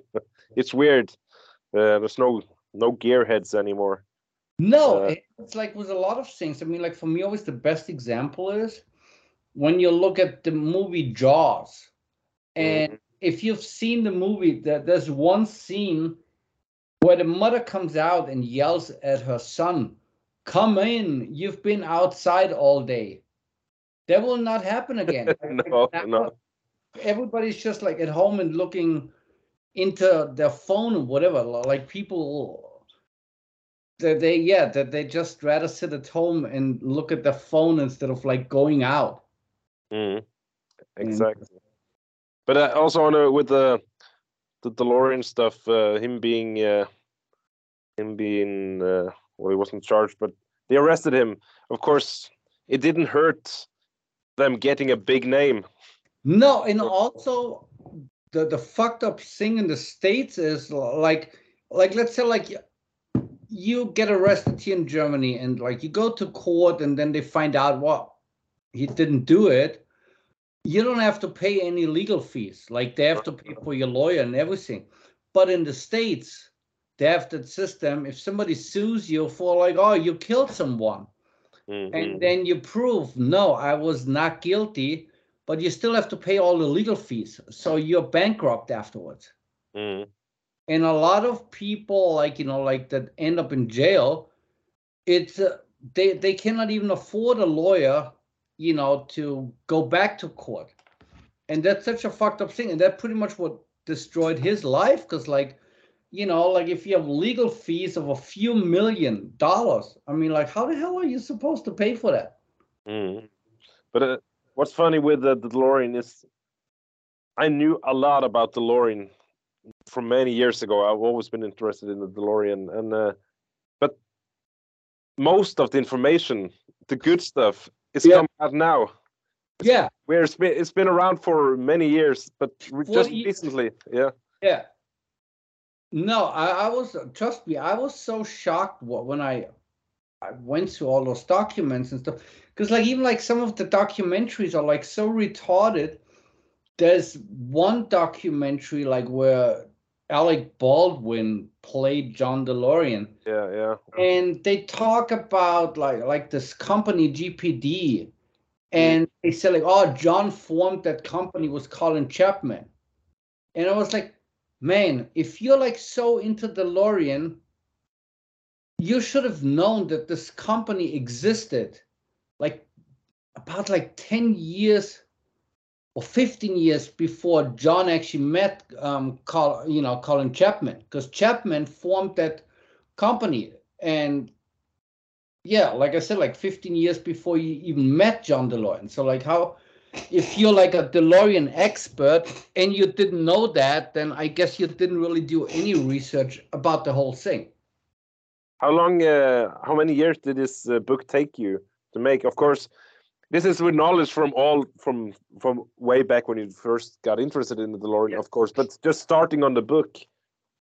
it's weird uh, there's no no gearheads anymore no uh, it's like with a lot of things i mean like for me always the best example is when you look at the movie jaws and mm-hmm. if you've seen the movie that there's one scene where the mother comes out and yells at her son, Come in, you've been outside all day. That will not happen again. [laughs] no, no. Everybody's just like at home and looking into their phone or whatever. Like people that they yeah that they just rather sit at home and look at their phone instead of like going out. Mm, exactly. Mm. But uh, also on a, with the the DeLorean stuff, uh, him being uh, him being uh, well, he wasn't charged, but they arrested him. Of course, it didn't hurt them getting a big name. No, and also the the fucked up thing in the states is like like let's say like you get arrested here in Germany and like you go to court and then they find out what well, he didn't do it you don't have to pay any legal fees. Like they have to pay for your lawyer and everything. But in the States, they have that system. If somebody sues you for like, oh, you killed someone, mm-hmm. and then you prove, no, I was not guilty, but you still have to pay all the legal fees. So you're bankrupt afterwards. Mm. And a lot of people, like, you know, like that end up in jail, it's, uh, they, they cannot even afford a lawyer you know, to go back to court. And that's such a fucked up thing. And that pretty much what destroyed his life. Because, like, you know, like if you have legal fees of a few million dollars, I mean, like, how the hell are you supposed to pay for that? Mm. But uh, what's funny with the, the DeLorean is I knew a lot about the DeLorean from many years ago. I've always been interested in the DeLorean. And, uh, but most of the information, the good stuff, is yeah. come out now. yeah, where it's been it's been around for many years, but just recently, yeah. Yeah. No, I, I was trust me, I was so shocked when I I went through all those documents and stuff. Because like even like some of the documentaries are like so retarded. There's one documentary like where Alec Baldwin played John DeLorean. Yeah, yeah. And they talk about like like this company GPD, and mm. they say like, oh, John formed that company was Colin Chapman, and I was like, man, if you're like so into DeLorean, you should have known that this company existed like about like 10 years or 15 years before John actually met um, Col, you know Colin Chapman because Chapman formed that company. And yeah like I said like 15 years before you even met John DeLorean so like how if you're like a DeLorean expert and you didn't know that then I guess you didn't really do any research about the whole thing. How long uh, how many years did this uh, book take you to make? Of course this is with knowledge from all from from way back when you first got interested in the DeLorean, yeah. of course. But just starting on the book.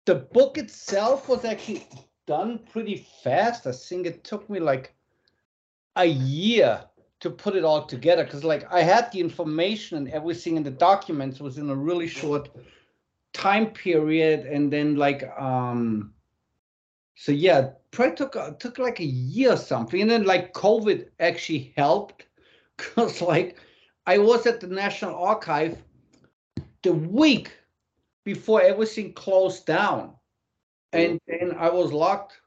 The book itself was actually done pretty fast. I think it took me like a year to put it all together because like I had the information and everything in the documents was in a really short time period and then like um so yeah probably took uh, took like a year or something and then like covid actually helped because [laughs] like I was at the National Archive the week before everything closed down. And then I was locked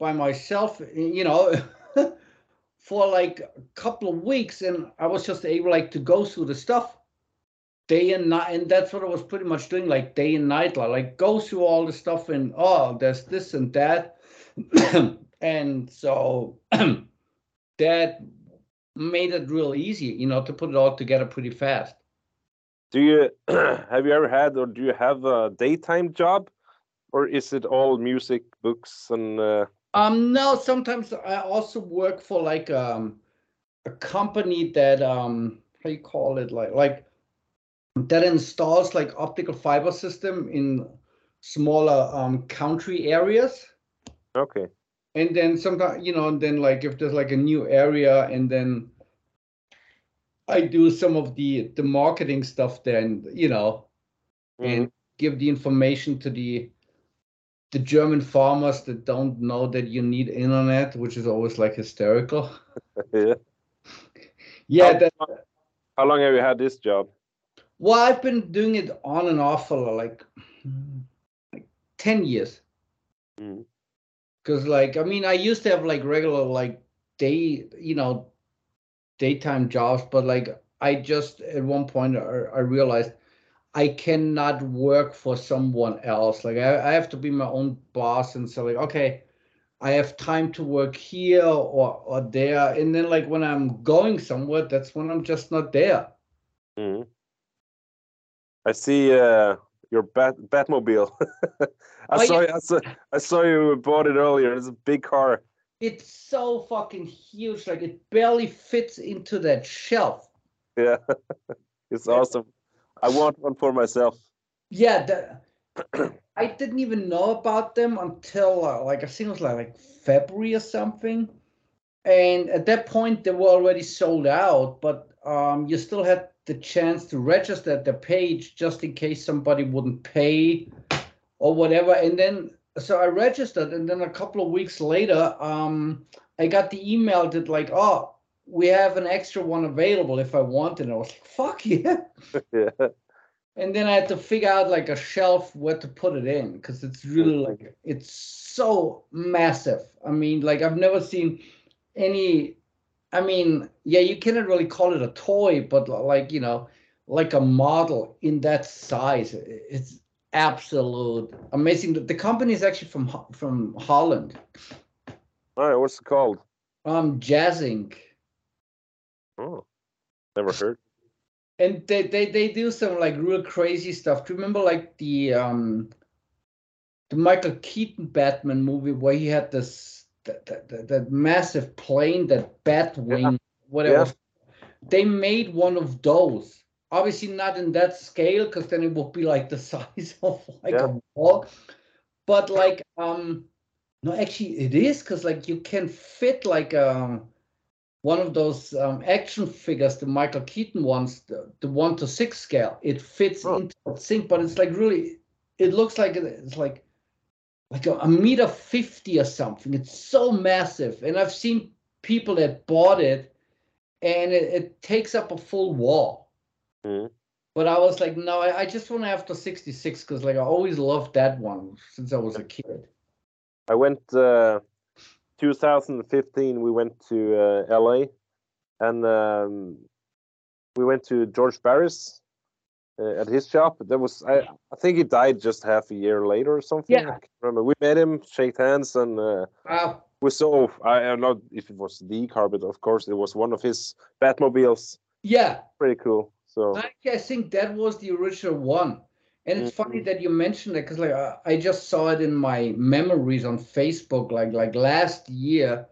by myself, you know, [laughs] for like a couple of weeks. And I was just able like to go through the stuff day and night. And that's what I was pretty much doing, like day and night, like go through all the stuff and oh, there's this and that. [clears throat] and so [clears throat] that made it real easy, you know, to put it all together pretty fast. Do you [clears throat] have you ever had or do you have a daytime job, or is it all music, books, and? Uh... Um, no. Sometimes I also work for like um, a company that um, how you call it, like like that installs like optical fiber system in smaller um country areas. Okay and then sometimes you know and then like if there's like a new area and then i do some of the the marketing stuff then you know mm-hmm. and give the information to the the german farmers that don't know that you need internet which is always like hysterical. Yeah [laughs] yeah how, that, how long have you had this job? Well i've been doing it on and off for like like 10 years. Mm-hmm because like i mean i used to have like regular like day you know daytime jobs but like i just at one point i, I realized i cannot work for someone else. Like I, I have to be my own boss and so like okay i have time to work here or or there. And then like when i'm going somewhere that's when i'm just not there. Mm-hmm. i see uh your bat Batmobile. [laughs] I oh, saw, yeah. I saw I saw you bought it earlier. It's a big car. It's so fucking huge, like it barely fits into that shelf. Yeah, [laughs] it's awesome. I want one for myself. Yeah, the, [clears throat] I didn't even know about them until uh, like I think it was like, like February or something, and at that point they were already sold out. But um, you still had the chance to register the page just in case somebody wouldn't pay or whatever. And then so I registered, and then a couple of weeks later, um, I got the email that like, oh, we have an extra one available if I want it. And I was like, fuck [laughs] yeah. yeah. And then I had to figure out like a shelf where to put it in because it's really like it's so massive. I mean, like I've never seen any I mean, yeah, you cannot really call it a toy, but like you know, like a model in that size, it's absolute amazing. The company is actually from from Holland. All right, what's it called? Um, Jazzinc. Oh, never heard. And they, they they do some like real crazy stuff. Do you remember like the um the Michael Keaton Batman movie where he had this that, that, that massive plane, that bat wing, yeah. whatever. Yeah. They made one of those. Obviously, not in that scale, because then it would be like the [laughs] size of like yeah. a wall. But like, um, no, actually, it is because like you can fit like um one of those um, action figures, the Michael Keaton ones, the, the one to six scale. It fits oh. into sink, but it's like really, it looks like it's like like a, a meter 50 or something. It's so massive. And I've seen people that bought it and it, it takes up a full wall. Mm-hmm. But I was like, no, I, I just want to have the 66 because like I always loved that one since I was a kid. I went uh, 2015 we went to uh, LA, and um, we went to George Barris uh, at his shop. That was I, I think he died just half a year later or something. Yeah. I remember. We met him, shake hands, and uh, Wow. we saw. I don't know if it was the car, but of course it was one of his Batmobiles. Yeah. Pretty cool. So Actually, I think that was the original one. And it's funny that you mentioned it because like I, I just saw it in my memories on Facebook. Like like last year,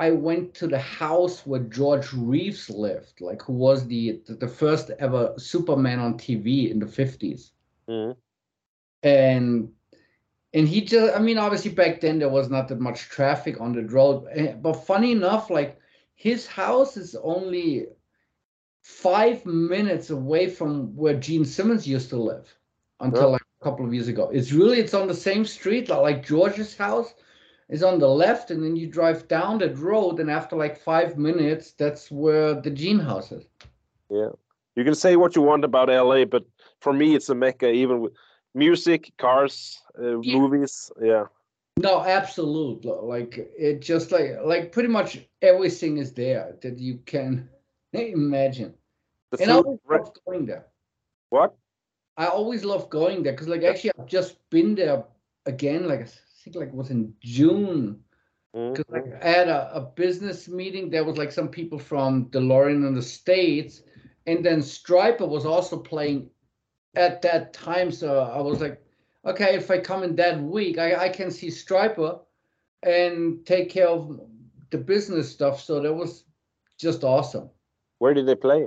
I went to the house where George Reeves lived, like who was the the, first ever Superman on TV in the fifties. mhm. And and he just I mean obviously back then there was not that much traffic on the road. eh, But funny enough, like his house is only five minutes away from where Gene Simmons used to live until Yeah. like a couple of years ago. It's really it's on the same street, like, like George's house is on the left, and then you drive down that road, and after like five minutes, that's where the Gene house is. Yeah, you can say what you want about LA, but for me, it's a mecca. Even with music, cars, uh, Yeah. movies. Yeah, No, absolutely. Like it just like like pretty much everything is there that you can imagine. the And I always love going there. what? I always love going there because like actually I've just been there again. Like I think like it was in June. Because like I had a, a business meeting. There was like some people from DeLorean in the States, and then Stryper was also playing at that time. So I was like, okay, if I come in that week, I, I can see Stryper and take care of the business stuff. So that was just awesome. Where did they play?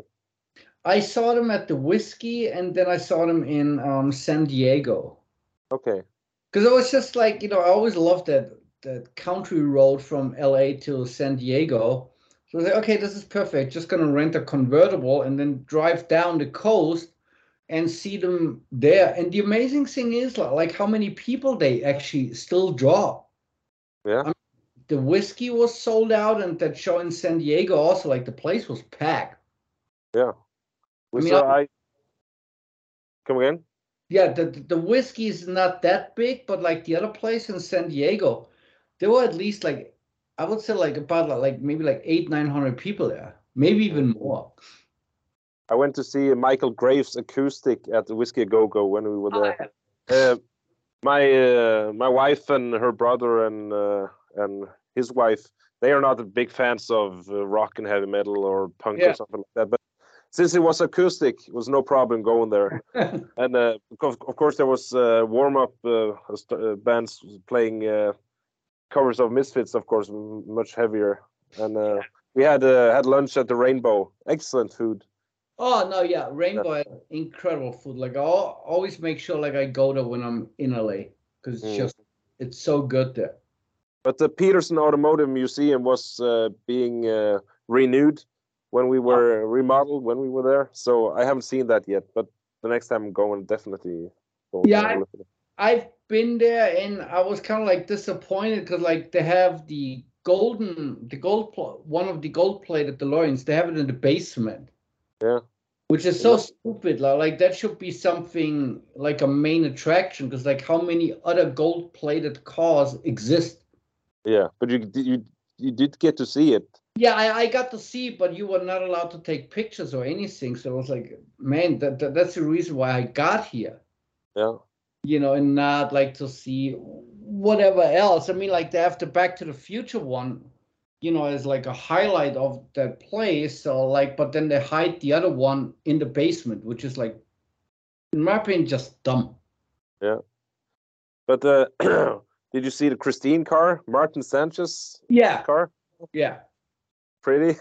I saw them at the Whisky, and then I saw them in um, San Diego. Okay. Because it was just like you know, I always loved that that country road from LA to San Diego. So I was like, okay, this is perfect. Just gonna rent a convertible and then drive down the coast and see them there. And the amazing thing is like, how many people they actually still draw. Yeah. I mean, The whiskey was sold out, and that show in San Diego also, like the place was packed. Yeah. We mean, saw. I- I come again. Yeah, the the the whiskey is not that big, but like the other place in San Diego, there were at least like I would say like about like, like maybe like eight nine hundred people there, maybe even more. I went to see Michael Graves acoustic at the Whisky Go Go when we were there. Uh, my uh, my wife and her brother and uh, and his wife they are not big fans of uh, rock and heavy metal or punk Yeah. or something like that. But since it was acoustic, it was no problem going there. [laughs] and uh, of, of course there was uh, warm up uh, uh, bands playing uh, covers of Misfits, of course, much heavier. And uh, we had uh, had lunch at the Rainbow. Excellent food. oh no, yeah, Rainbow had incredible food. Like I al- always make sure like I go there when I'm in LA because it's Mm. just it's so good there. But the Petersen Automotive Museum was uh, being uh, renewed when we oh. were remodeled when we were there. So I haven't seen that yet. But the next time I'm going, definitely. Go Yeah, have I- look at it. I've been there and I was kind of like disappointed because like they have the golden, the gold, one of the gold plated DeLoreans. They have it in the basement. Yeah. Which is so Yeah. stupid. Like, like that should be something like a main attraction because like how many other gold plated cars exist? Yeah, but you you you did get to see it. Yeah, I, I got to see, but you were not allowed to take pictures or anything. So I was like, man, that, that that's the reason why I got here. Yeah. you know, and not like to see whatever else. I mean, like they have the Back to the Future one, you know, as like a highlight of that place. So like, but then they hide the other one in the basement, which is like, in my opinion, just dumb. Yeah but uh, [clears throat] did you see the Christine car, Martin Sanchez Yeah, car? yeah, Pretty.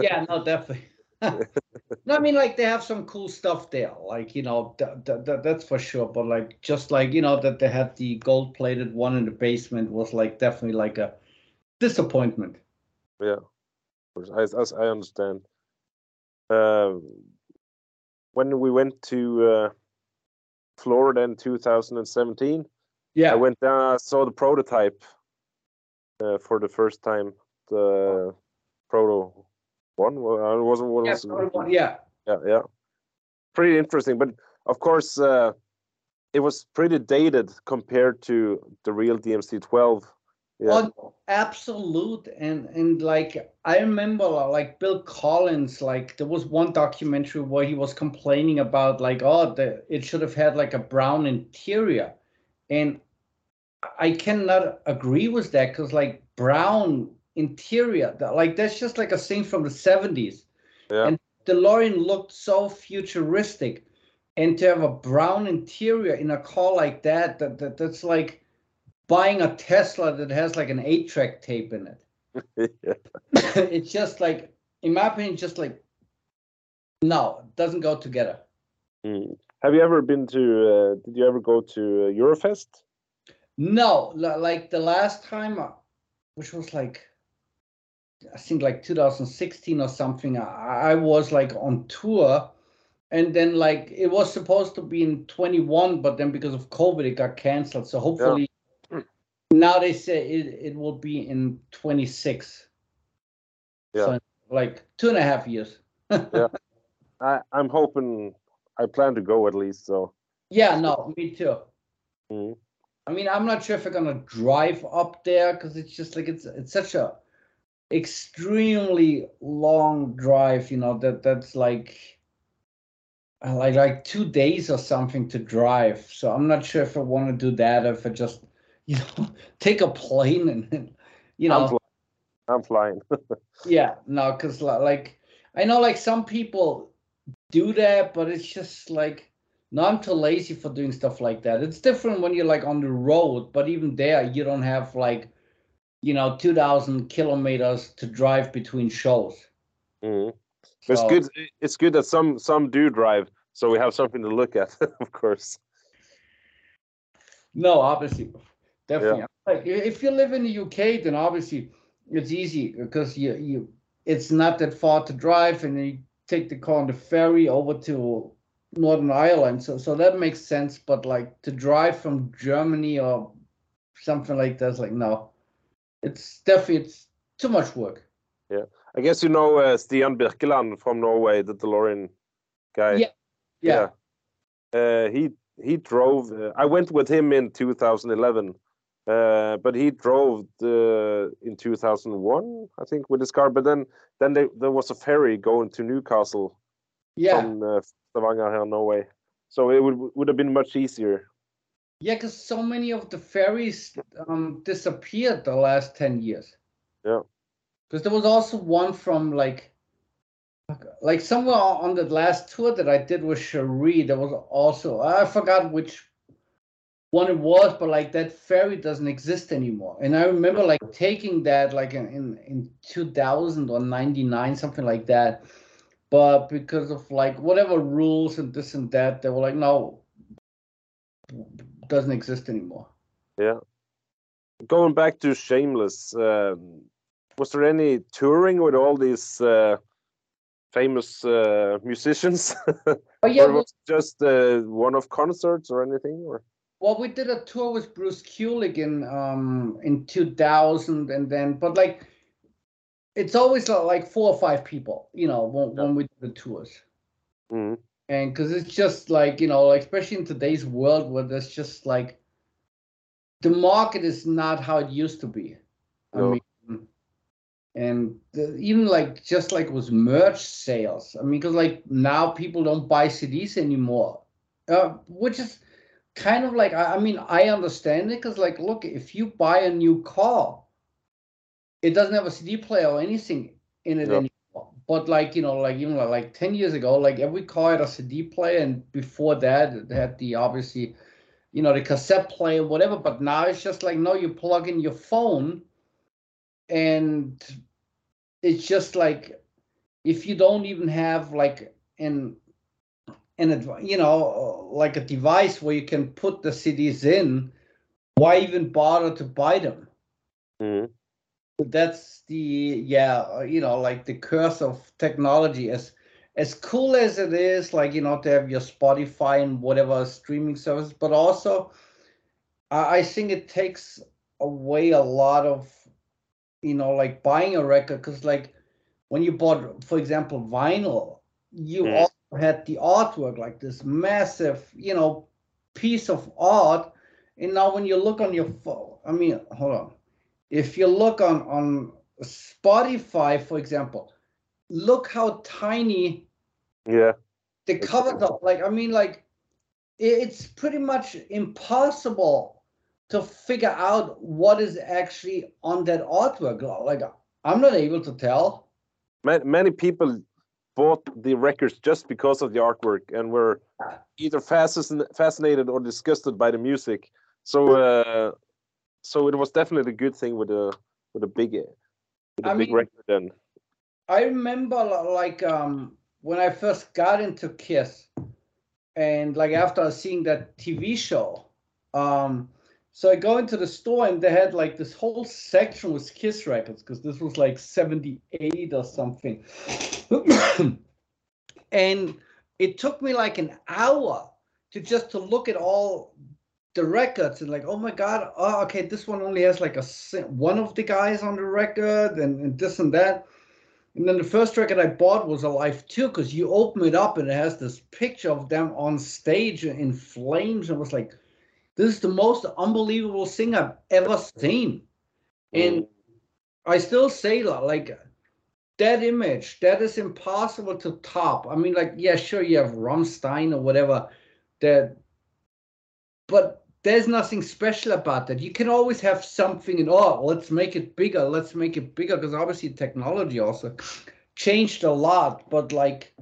yeah. No, definitely. [laughs] no, I mean, like they have some cool stuff there, like you know, th- th- th- that's for sure. But like, just like you know, that they had the gold-plated one in the basement was like definitely like a disappointment. yeah. I, as I understand. Um, when we went to uh, Florida in 2017, Yeah, I went down. I saw the prototype uh, for the first time. The proto one. Well, I wasn't. What yeah, was probably one- yeah. yeah, yeah. Pretty interesting, but of course, uh, it was pretty dated compared to the real DMC-12. Yeah. Oh, absolute and and like I remember like Bill Collins like there was one documentary where he was complaining about like oh the it should have had like a brown interior and I cannot agree with that because like brown interior like that's just like a scene from the 70s Yeah. and DeLorean looked so futuristic and to have a brown interior in a car like that that, that that's like buying a Tesla that has like an eight track tape in it. yeah. [laughs] it's just like, in my opinion, just like, no, it doesn't go together. Mm. Have you ever been to? Uh, did you ever go to uh, Eurofest? No, like the last time, uh, which was like, I think like 2016 or something, I, I was like on tour. And then like it was supposed to be in 21, but then because of COVID, it got canceled. So hopefully Mm. now they say it, it will be in 26. Yeah. So like two and a half years. [laughs] yeah. I, I'm hoping. I plan to go at least. So. Yeah, no, me too. Mm. I mean, I'm not sure if I'm gonna drive up there because it's just like it's it's such a extremely long drive. You know that that's like uh, like like two days or something to drive. So I'm not sure if I want to do that. If I just [laughs] you know take a plane and, you I'm, know fly- I'm flying. [laughs] yeah no because like I know like some people do that, but it's just like no, I'm too lazy for doing stuff like that. It's different when you're like on the road, but even there, you don't have like, you know, 2,000 kilometers to drive between shows. Mm. But it's good. It's good that some some do drive, so we have something to look at. [laughs] of course. No, obviously, definitely. Like if you live in the UK, then obviously it's easy because you you it's not that far to drive, and you take the car on the ferry over to Northern Ireland. So so that makes sense. But like to drive from Germany or something like that's like no, it's definitely it's too much work. Yeah, I guess you know uh, Stian Birkeland from Norway, the DeLorean guy. Yeah. Yeah. Uh, he he drove. Uh, I went with him in 2011, uh, but he drove the, in 2001, I think, with his car. But then then they, there was a ferry going to Newcastle Yeah. from uh, Stavanger here Norway, so it would would have been much easier. Yeah, because so many of the ferries um, disappeared the last 10 years. Yeah. Because there was also one from like, like somewhere on the last tour that I did with Cherie, there was also, I forgot which one it was, but like that ferry doesn't exist anymore. And I remember like taking that like in, in, in 2000 or 99, something like that. But because of like whatever rules and this and that, they were like, no, doesn't exist anymore. Yeah. Going back to Shameless, um, was there any touring with all these uh, famous uh, musicians, But [laughs] yeah, or well, was it just uh, one-off concerts or anything? Or well, we did a tour with Bruce Kulick in um in 2000, and then but like it's always uh, like four or five people, you know, when, when we do the tours. Mhm. And because it's just like you know like especially in today's world where there's just like the market is not how it used to be. I mean and the, even like just like with merch sales i mean because like now people don't buy cds anymore uh, which is kind of like I, I mean i understand it because like look if you buy a new car it doesn't have a cd player or anything in it No. anymore but like you know like even like, like 10 years ago like every car had a cd player and before that it had the obviously you know the cassette player whatever but now it's just like no you plug in your phone and it's just like if you don't even have like an an you know like a device where you can put the CDs in why even bother to buy them Mhm. That's the yeah uh, you know like the curse of technology. As as cool as it is like you know to have your spotify and whatever streaming service but also i, I think it takes away a lot of you know like buying a record. Because like when you bought for example vinyl you Mm. also had the artwork like this massive you know piece of art. And now when you look on your phone i mean hold on if you look on on Spotify, for example, look how tiny Yeah. the cover. Like I mean, like it's pretty much impossible to figure out what is actually on that artwork. Like I'm not able to tell. Ma- Many people bought the records just because of the artwork and were either fascin- fascinated or disgusted by the music. So, uh, so it was definitely a good thing with a with a big with a I big mean- record. Then, I remember like um when I first got into Kiss, and like after seeing that TV show, um, so I go into the store and they had like this whole section with Kiss records because this was like '78 or something, [coughs] and it took me like an hour to just to look at all the records and like oh my god oh okay this one only has like a one of the guys on the record and, and this and that and then the first record I bought was Alive II because you open it up and it has this picture of them on stage in flames. And I was like, this is the most unbelievable thing I've ever seen. And Mm. I still say that, like, that image, that is impossible to top. I mean, like, yeah, sure, you have Rammstein or whatever, that, but there's nothing special about that. You can always have something and oh, let's make it bigger, let's make it bigger because obviously technology also changed a lot. But like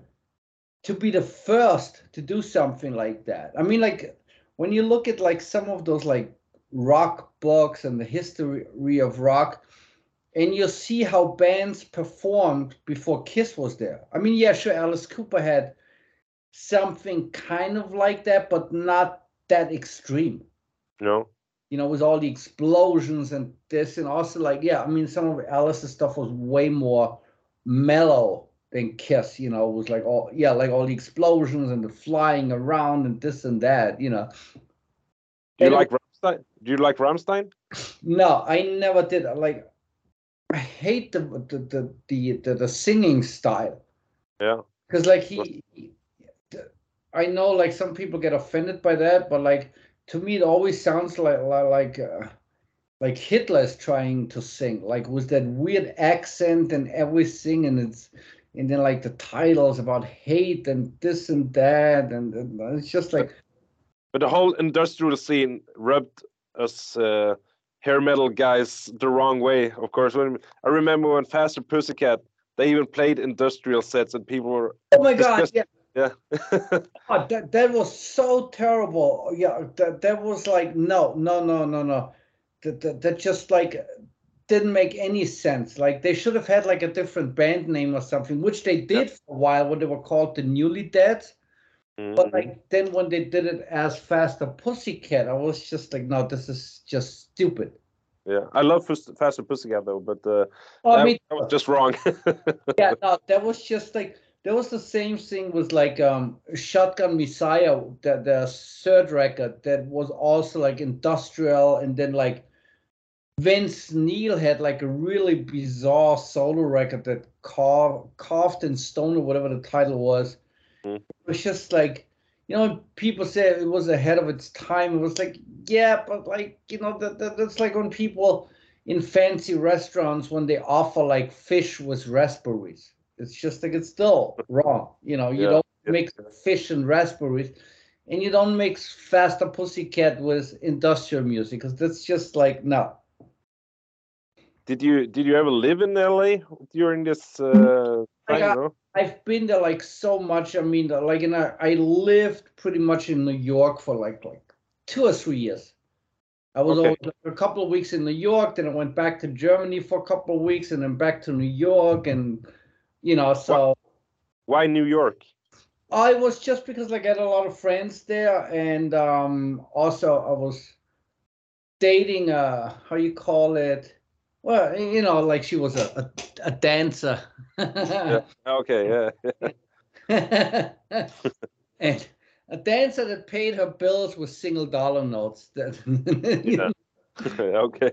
to be the first to do something like that, I mean, like when you look at like some of those like rock books and the history of rock, and you see how bands performed before Kiss was there. I mean, yeah, sure, Alice Cooper had something kind of like that, but not that extreme no, you know, with all the explosions and this, and also like, yeah, I mean, some of Alice's stuff was way more mellow than Kiss. You know, it was like all, yeah, like all the explosions and the flying around and this and that. You know, do you And- like Rammstein? Do you like Rammstein? no, I never did. Like, I hate the the the the, the, the singing style. Yeah. because like he- I know like some people get offended by that, but like to me it always sounds like like like, uh, like Hitler's trying to sing, like with that weird accent and everything, and it's and then like the titles about hate and this and that, and, and it's just like But the whole industrial scene rubbed us uh, hair metal guys the wrong way. Of course, when I remember when Faster Pussycat, they even played industrial sets, and people were oh my god, yeah. Yeah. God, [laughs] that, that was so terrible. Yeah, that, that was like no, no, no, no, no. That, that that just like didn't make any sense. Like they should have had like a different band name or something, which they did for a while when they were called the Newly Dead. But Mhm. like then when they did it as Fast Faster Pussycat, I was just like, no, this is just stupid. yeah, I love Fast- Faster Pussycat though, but uh, Oh, that, I mean, that was just wrong. [laughs] yeah, no, that was just like there was the same thing with like um Shotgun Messiah, the the third record that was also like industrial, and then like Vince Neil had like a really bizarre solo record that carved carved in stone or whatever the title was. Mhm. It was just like you know, people say it was ahead of its time. It was like, yeah, but like you know, that, that that's like when people in fancy restaurants when they offer like fish with raspberries. It's just like it's still wrong. You know, you Yeah, don't mix fish and raspberries, and you don't mix Faster Pussycat with industrial music because that's just like no. did you did you ever live in LA during this uh, I time? got-? I've been there like so much. I mean, like, and I, I lived pretty much in New York for like like two or three years. I was Okay. like, a couple of weeks in New York, then I went back to Germany for a couple of weeks, and then back to New York, and you know, so Why New York? I was just because like I had a lot of friends there, and um, also I was dating uh how you call it? Well, you know, like she was a a, a dancer. Yeah. Okay, yeah. [laughs] and a dancer that paid her bills with single dollar notes. [laughs] That okay.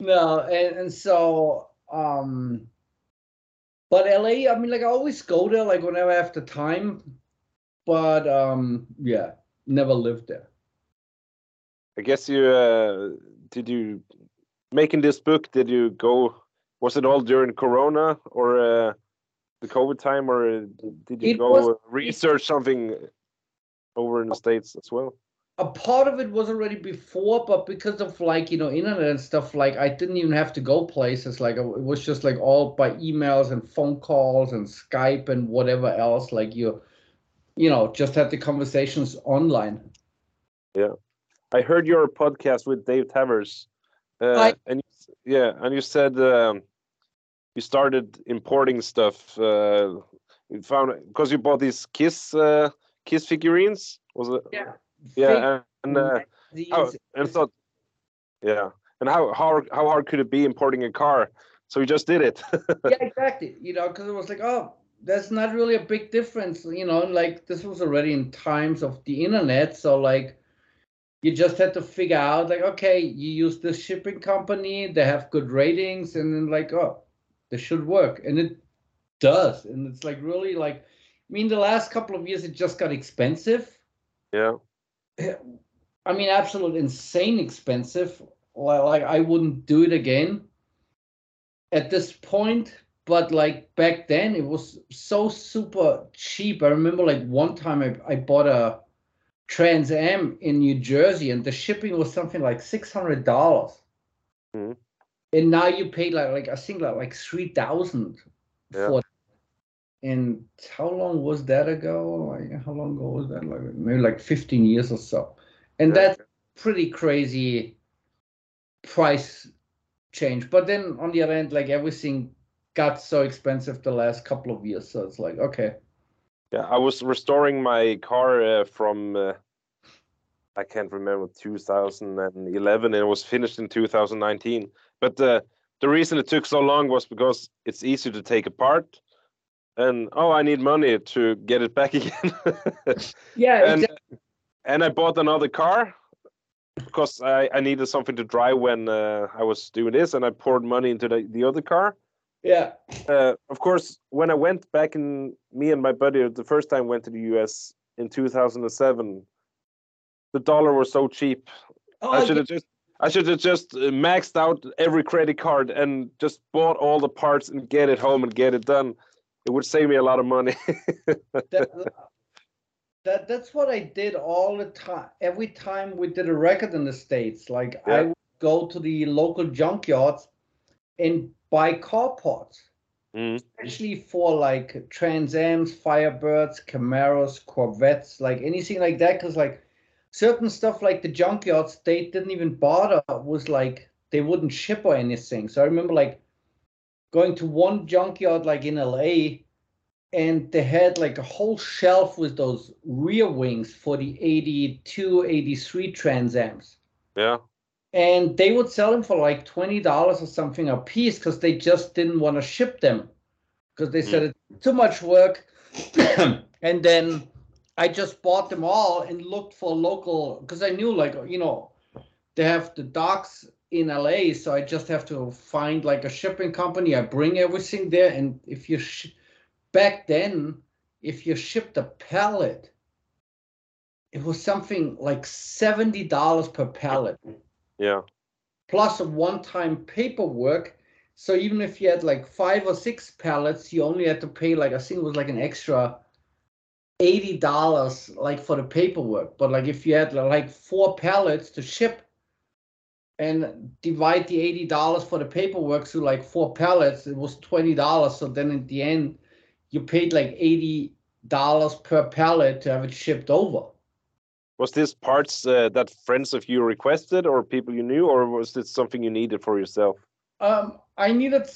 no, and, and so um but LA, I mean like I always go there like whenever I have the time. But um yeah, never lived there. I guess you uh, did you making this book, did you go? Was it all during Corona or uh, the COVID time, or did you It go was- research something over in the states as well? A part of it was already before, but because of like you know internet and stuff, like I didn't even have to go places. Like it was just like all by emails and phone calls and Skype and whatever else. Like you, you know, just had the conversations online. Yeah, I heard your podcast with Dave Tavers, uh, I- and you, yeah, and you said um, you started importing stuff. Uh, you found because you bought these Kiss uh, Kiss figurines, was it? Yeah. Yeah, and, and uh, how, and thought, yeah, and how how how hard could it be importing a car? So you just did it. [laughs] yeah, exactly. You know, because it was like, oh, there's not really a big difference. You know, like this was already in times of the internet, so like you just had to figure out like, okay, you use this shipping company, they have good ratings, and then like, oh, this should work, and it does, and it's like really like, I mean, the last couple of years it just got expensive. yeah, I mean, absolute insane expensive. Like, I wouldn't do it again at this point. But like back then, it was so super cheap. I remember like one time I, I bought a Trans Am in New Jersey, and the shipping was something like six hundred dollars. Mhm. And now you pay like like I think like like three thousand Yeah. for. And how long was that ago? Like how long ago was that? Like maybe like fifteen years or so. And that's pretty crazy price change. But then on the other end, like everything got so expensive the last couple of years. So it's like, okay. yeah. I was restoring my car uh, from uh, I can't remember 2011, and it was finished in 2019. But uh, the reason it took so long was because it's easy to take apart. And oh, I need money to get it back [laughs] again. Yeah, and exactly. and I bought another car because I, I needed something to drive when uh, I was doing this, and I poured money into the, the other car. yeah. Uh, of course, when I went back in, me and my buddy the first time went to the US in 2007, the dollar was so cheap. Oh, I should yeah. have just I should have just uh, maxed out every credit card and just bought all the parts and get it home and get it done. It would save me a lot of money. [laughs] that, that that's what I did all the time. Every time we did a record in the states, like Yeah. I would go to the local junkyards and buy car parts, Mm, especially for like Trans Ams, Firebirds, Camaros, Corvettes, like anything like that. Because like certain stuff, like the junkyards, they didn't even bother. Was like they wouldn't ship or anything. So I remember like going to one junkyard like in LA and they had like a whole shelf with those rear wings for the 82 83 trans ams. Yeah, and they would sell them for like $20 or something a piece because they just didn't want to ship them because they mm. said it's too much work. [clears throat] And then i just bought them all and looked for local because i knew like you know they have the docks in la so i just have to find like a shipping company i bring everything there and if you sh- back then if you shipped a pallet it was something like $70 per pallet yeah, plus a one-time paperwork. So even if you had like five or six pallets, you only had to pay like I think it was like an extra eighty dollars like for the paperwork. But like if you had like four pallets to ship and divide the eighty dollars for the paperwork to like four pallets, it was twenty dollars. So then in the end, you paid like eighty dollars per pallet to have it shipped over. Was this parts uh, that friends of you requested, or people you knew, or was this something you needed for yourself? Um, I needed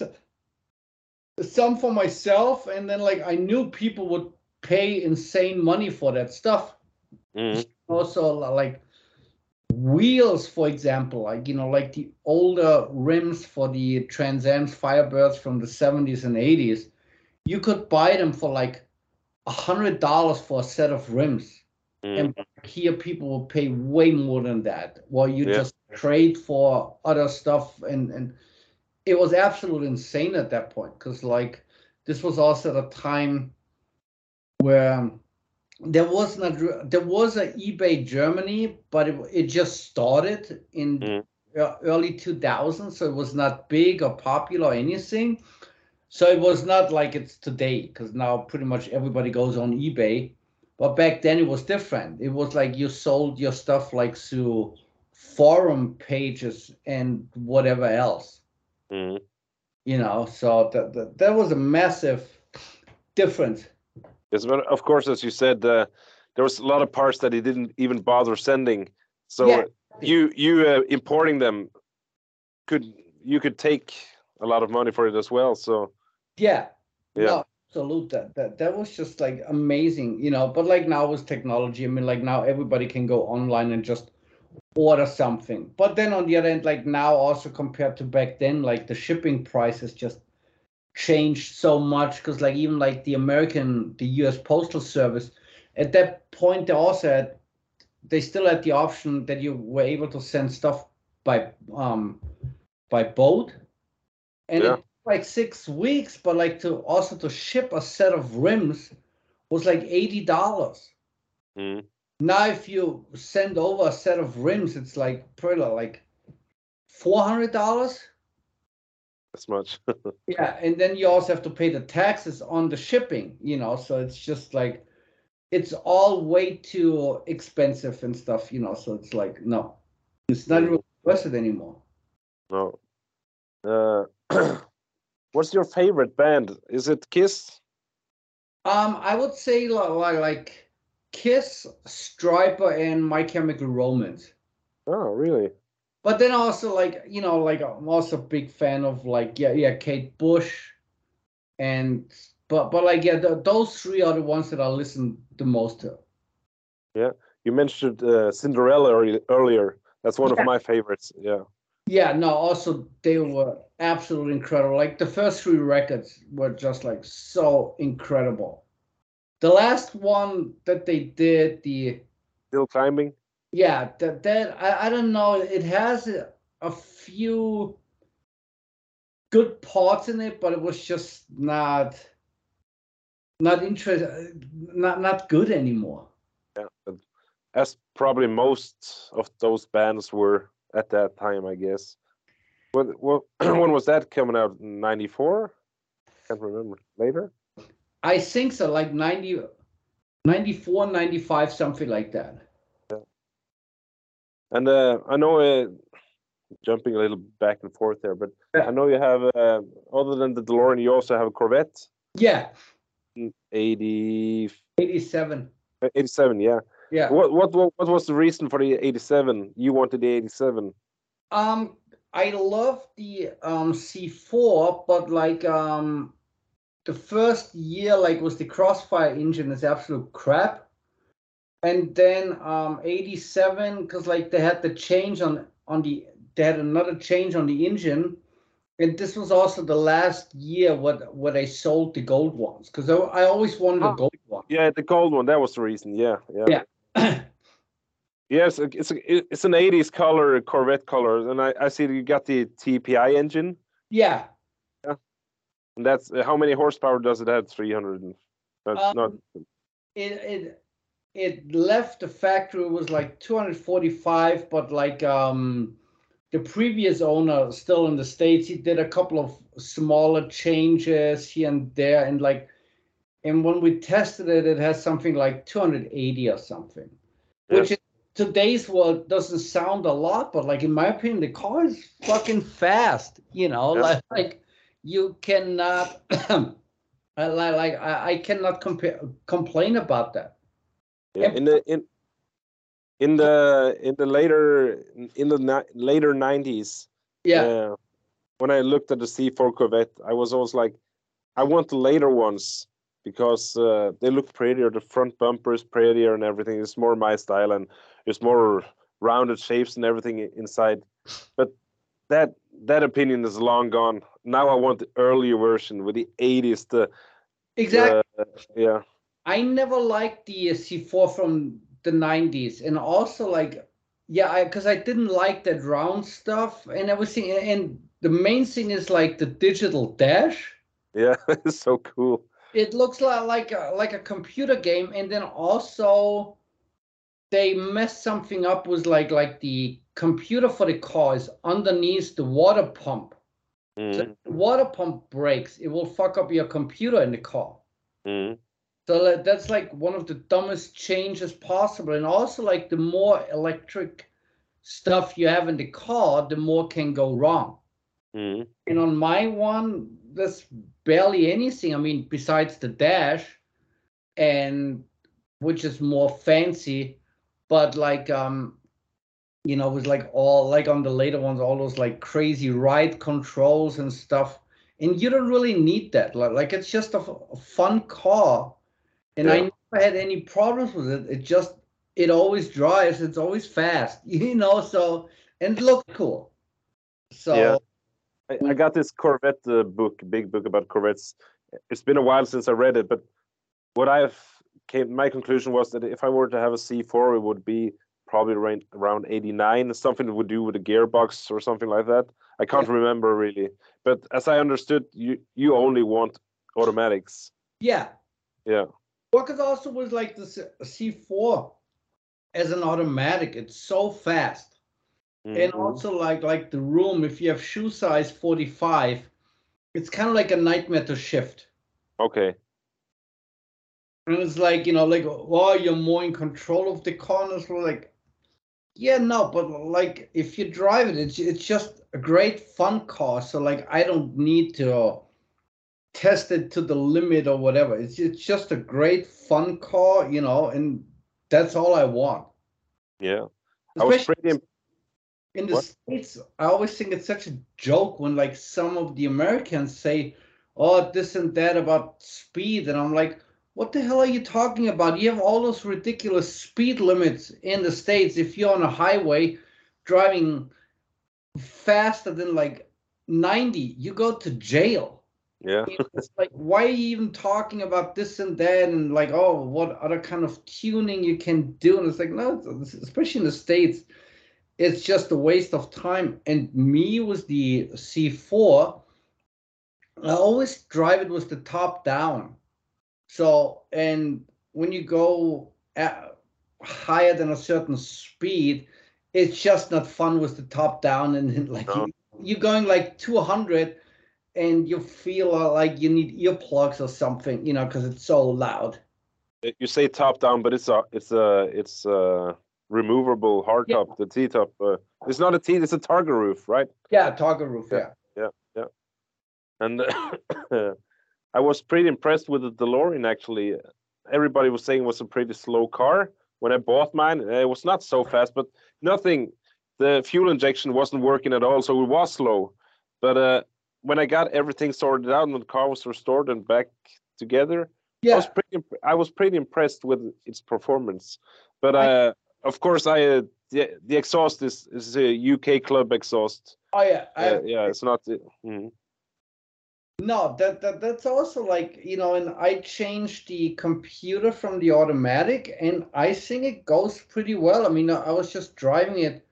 some for myself, and then like I knew people would pay insane money for that stuff. Mm, Also, like wheels, for example, like you know, like the older rims for the Trans Am's Firebirds from the 70s and 80s, you could buy them for like a hundred dollars for a set of rims. mm, And here people will pay way more than that. While you Yeah. just trade for other stuff and and it was absolutely insane at that point because like this was also at a time where there was not there was a eBay Germany, but it, it just started in Mm. early 2000s, so it was not big or popular or anything. So it was not like it's today, because now pretty much everybody goes on eBay. But back then it was different. It was like you sold your stuff like through forum pages and whatever else. Mhm. You know, so that that that was a massive difference. Yes, but of course, as you said, uh, there was a lot of parts that he didn't even bother sending. So Yeah. you you uh, importing them could you could take a lot of money for it as well. So Yeah. Yeah. No, absolute. That, that that was just like amazing, you know. But like now with technology, I mean, like now everybody can go online and just order something. But then on the other end, like now also compared to back then, like the shipping prices just changed so much because like even like the American, the U.S. Postal Service, at that point they also had, they still had the option that you were able to send stuff by um by boat, and Yeah. it took like six weeks, but like to also to ship a set of rims was like eighty dollars. mm, Now, if you send over a set of rims, it's like pretty like four hundred dollars. As much. [laughs] Yeah, and then you also have to pay the taxes on the shipping. You know, so it's just like it's all way too expensive and stuff. You know, so it's like no, it's not really worth it anymore. no. Uh, [clears throat] what's your favorite band? Is it Kiss? Um, I would say like like Kiss, Stryper, and My Chemical Romance. Oh, really? But then also like you know like I'm also a big fan of like yeah yeah Kate Bush, and but but like yeah the, those three are the ones that I listen the most to. Yeah, you mentioned uh, Cinderella earlier. That's one Yeah. of my favorites. Yeah. Yeah, no, also they were absolutely incredible. Like the first three records were just like so incredible. The last one that they did, the Still climbing. Yeah, that that I, I don't know, it has a, a few good parts in it, but it was just not not interest uh, not not good anymore. Yeah. As probably most of those bands were at that time, I guess. What, [clears throat] what, when was that coming out? 94? Can't remember. Later? I think so, like 90, 94, 95, something like that. And uh, I know, uh, jumping a little back and forth there, but Yeah. I know you have, uh, other than the DeLorean, you also have a Corvette. Yeah, 80, 87. 87, yeah. Yeah. What, what what what was the reason for the 87? You wanted the 87. Um, I love the um C4, but like um the first year like was the Crossfire engine is absolute crap. And then um 87 because like they had the change on on the they had another change on the engine. And this was also the last year what what I sold the gold ones because I, I always wanted a Oh. gold one. Yeah, the gold one. That was the reason. Yeah, yeah. Yeah. [clears throat] Yes, it's a, it's an 80s color, Corvette color, and I, I see that you got the TPI engine, yeah. and that's uh, how many horsepower does it have? 300. And, that's Um, not. it it it left the factory it was like 245 but like um the previous owner still in the states he did a couple of smaller changes here and there and like and when we tested it it has something like 280 or something which in today's world doesn't sound a lot but like in my opinion the car is fucking fast you know Yeah. like, like you cannot I [clears throat] like, like I, I cannot compare complain about that. Yeah, in the in in the in the later in the later 90s. Yeah, uh, when I looked at the C4 Corvette, I was always like, I want the later ones because uh, they look prettier. The front bumper is prettier and everything. It's more my style and it's more rounded shapes and everything inside. But that that opinion is long gone. Now I want the earlier version with the 80s. The exactly. uh, yeah. I never liked the C4 from the 90s, and also like, yeah, because I didn't like that round stuff and everything. And, and the main thing is like the digital dash. Yeah, [laughs] it's so cool. It looks like like a, like a computer game, and then also they messed something up with like like the computer for the car is underneath the water pump. Mm. So the water pump breaks, it will fuck up your computer in the car. Mm. So that's like one of the dumbest changes possible. And also like the more electric stuff you have in the car, the more can go wrong. Mm. And on my one, there's barely anything. I mean, besides the dash, and which is more fancy, but like um, you know, with like all like on the later ones, all those like crazy ride controls and stuff. And you don't really need that. Like, like it's just a, f- a fun car, and I never had any problems with it. It just it always drives. It's always fast, [laughs] you know. So and it looks cool. So. Yeah. I, I got this Corvette uh, book, big book about Corvettes. It's been a while since I read it, but what I've came, my conclusion was that if I were to have a C4, it would be probably around, around 89, something that would do with a gearbox or something like that. I can't remember really, but as I understood, you you only want automatics. Yeah. Yeah. Because also was like the C- C4 as an automatic, it's so fast. And Mhm. also like like the room, if you have shoe size 45, it's kind of like a nightmare to shift. okay. And it's like, you know, like, oh, you're more in control of the corners. We're like, yeah, no, but like if you drive it, it's it's just a great fun car. So like I don't need to test it to the limit or whatever. It's it's just a great fun car, you know, and that's all I want. Yeah. I was Especially in the What? states i always think it's such a joke when like some of the americans say oh this and that about speed and i'm like what the hell are you talking about you have all those ridiculous speed limits in the states if you're on a highway driving faster than like 90 you go to jail yeah. it's like why are you even talking about this and that and like oh what other kind of tuning you can do and it's like no especially in the states it's just a waste of time and me with the c4 i always drive it with the top down so and when you go at higher than a certain speed it's just not fun with the top down and then, [laughs] like No. you, you're going like 200 and you feel uh, like you need earplugs or something, you know, because it's so loud. you say top down, but it's a it's a it's a removable hard Yeah. top. The T top. Uh, it's not a T. It's a targa roof, right? Yeah, targa roof. Yeah. Yeah. Yeah. And [coughs] I was pretty impressed with the DeLorean. Actually, everybody was saying it was a pretty slow car. When I bought mine, uh, it was not so fast, but nothing. The fuel injection wasn't working at all, so it was slow. But uh, when I got everything sorted out and the car was restored and back together, I Yeah. was pretty. I was pretty impressed with its performance. But I- uh, of course, I uh, the, the exhaust is is a UK club exhaust. Oh yeah. I, Uh, yeah, it's not. Mhm. No, that, that that's also like you know, and I changed the computer from the automatic, and I think it goes pretty well. I mean, I, I was just driving it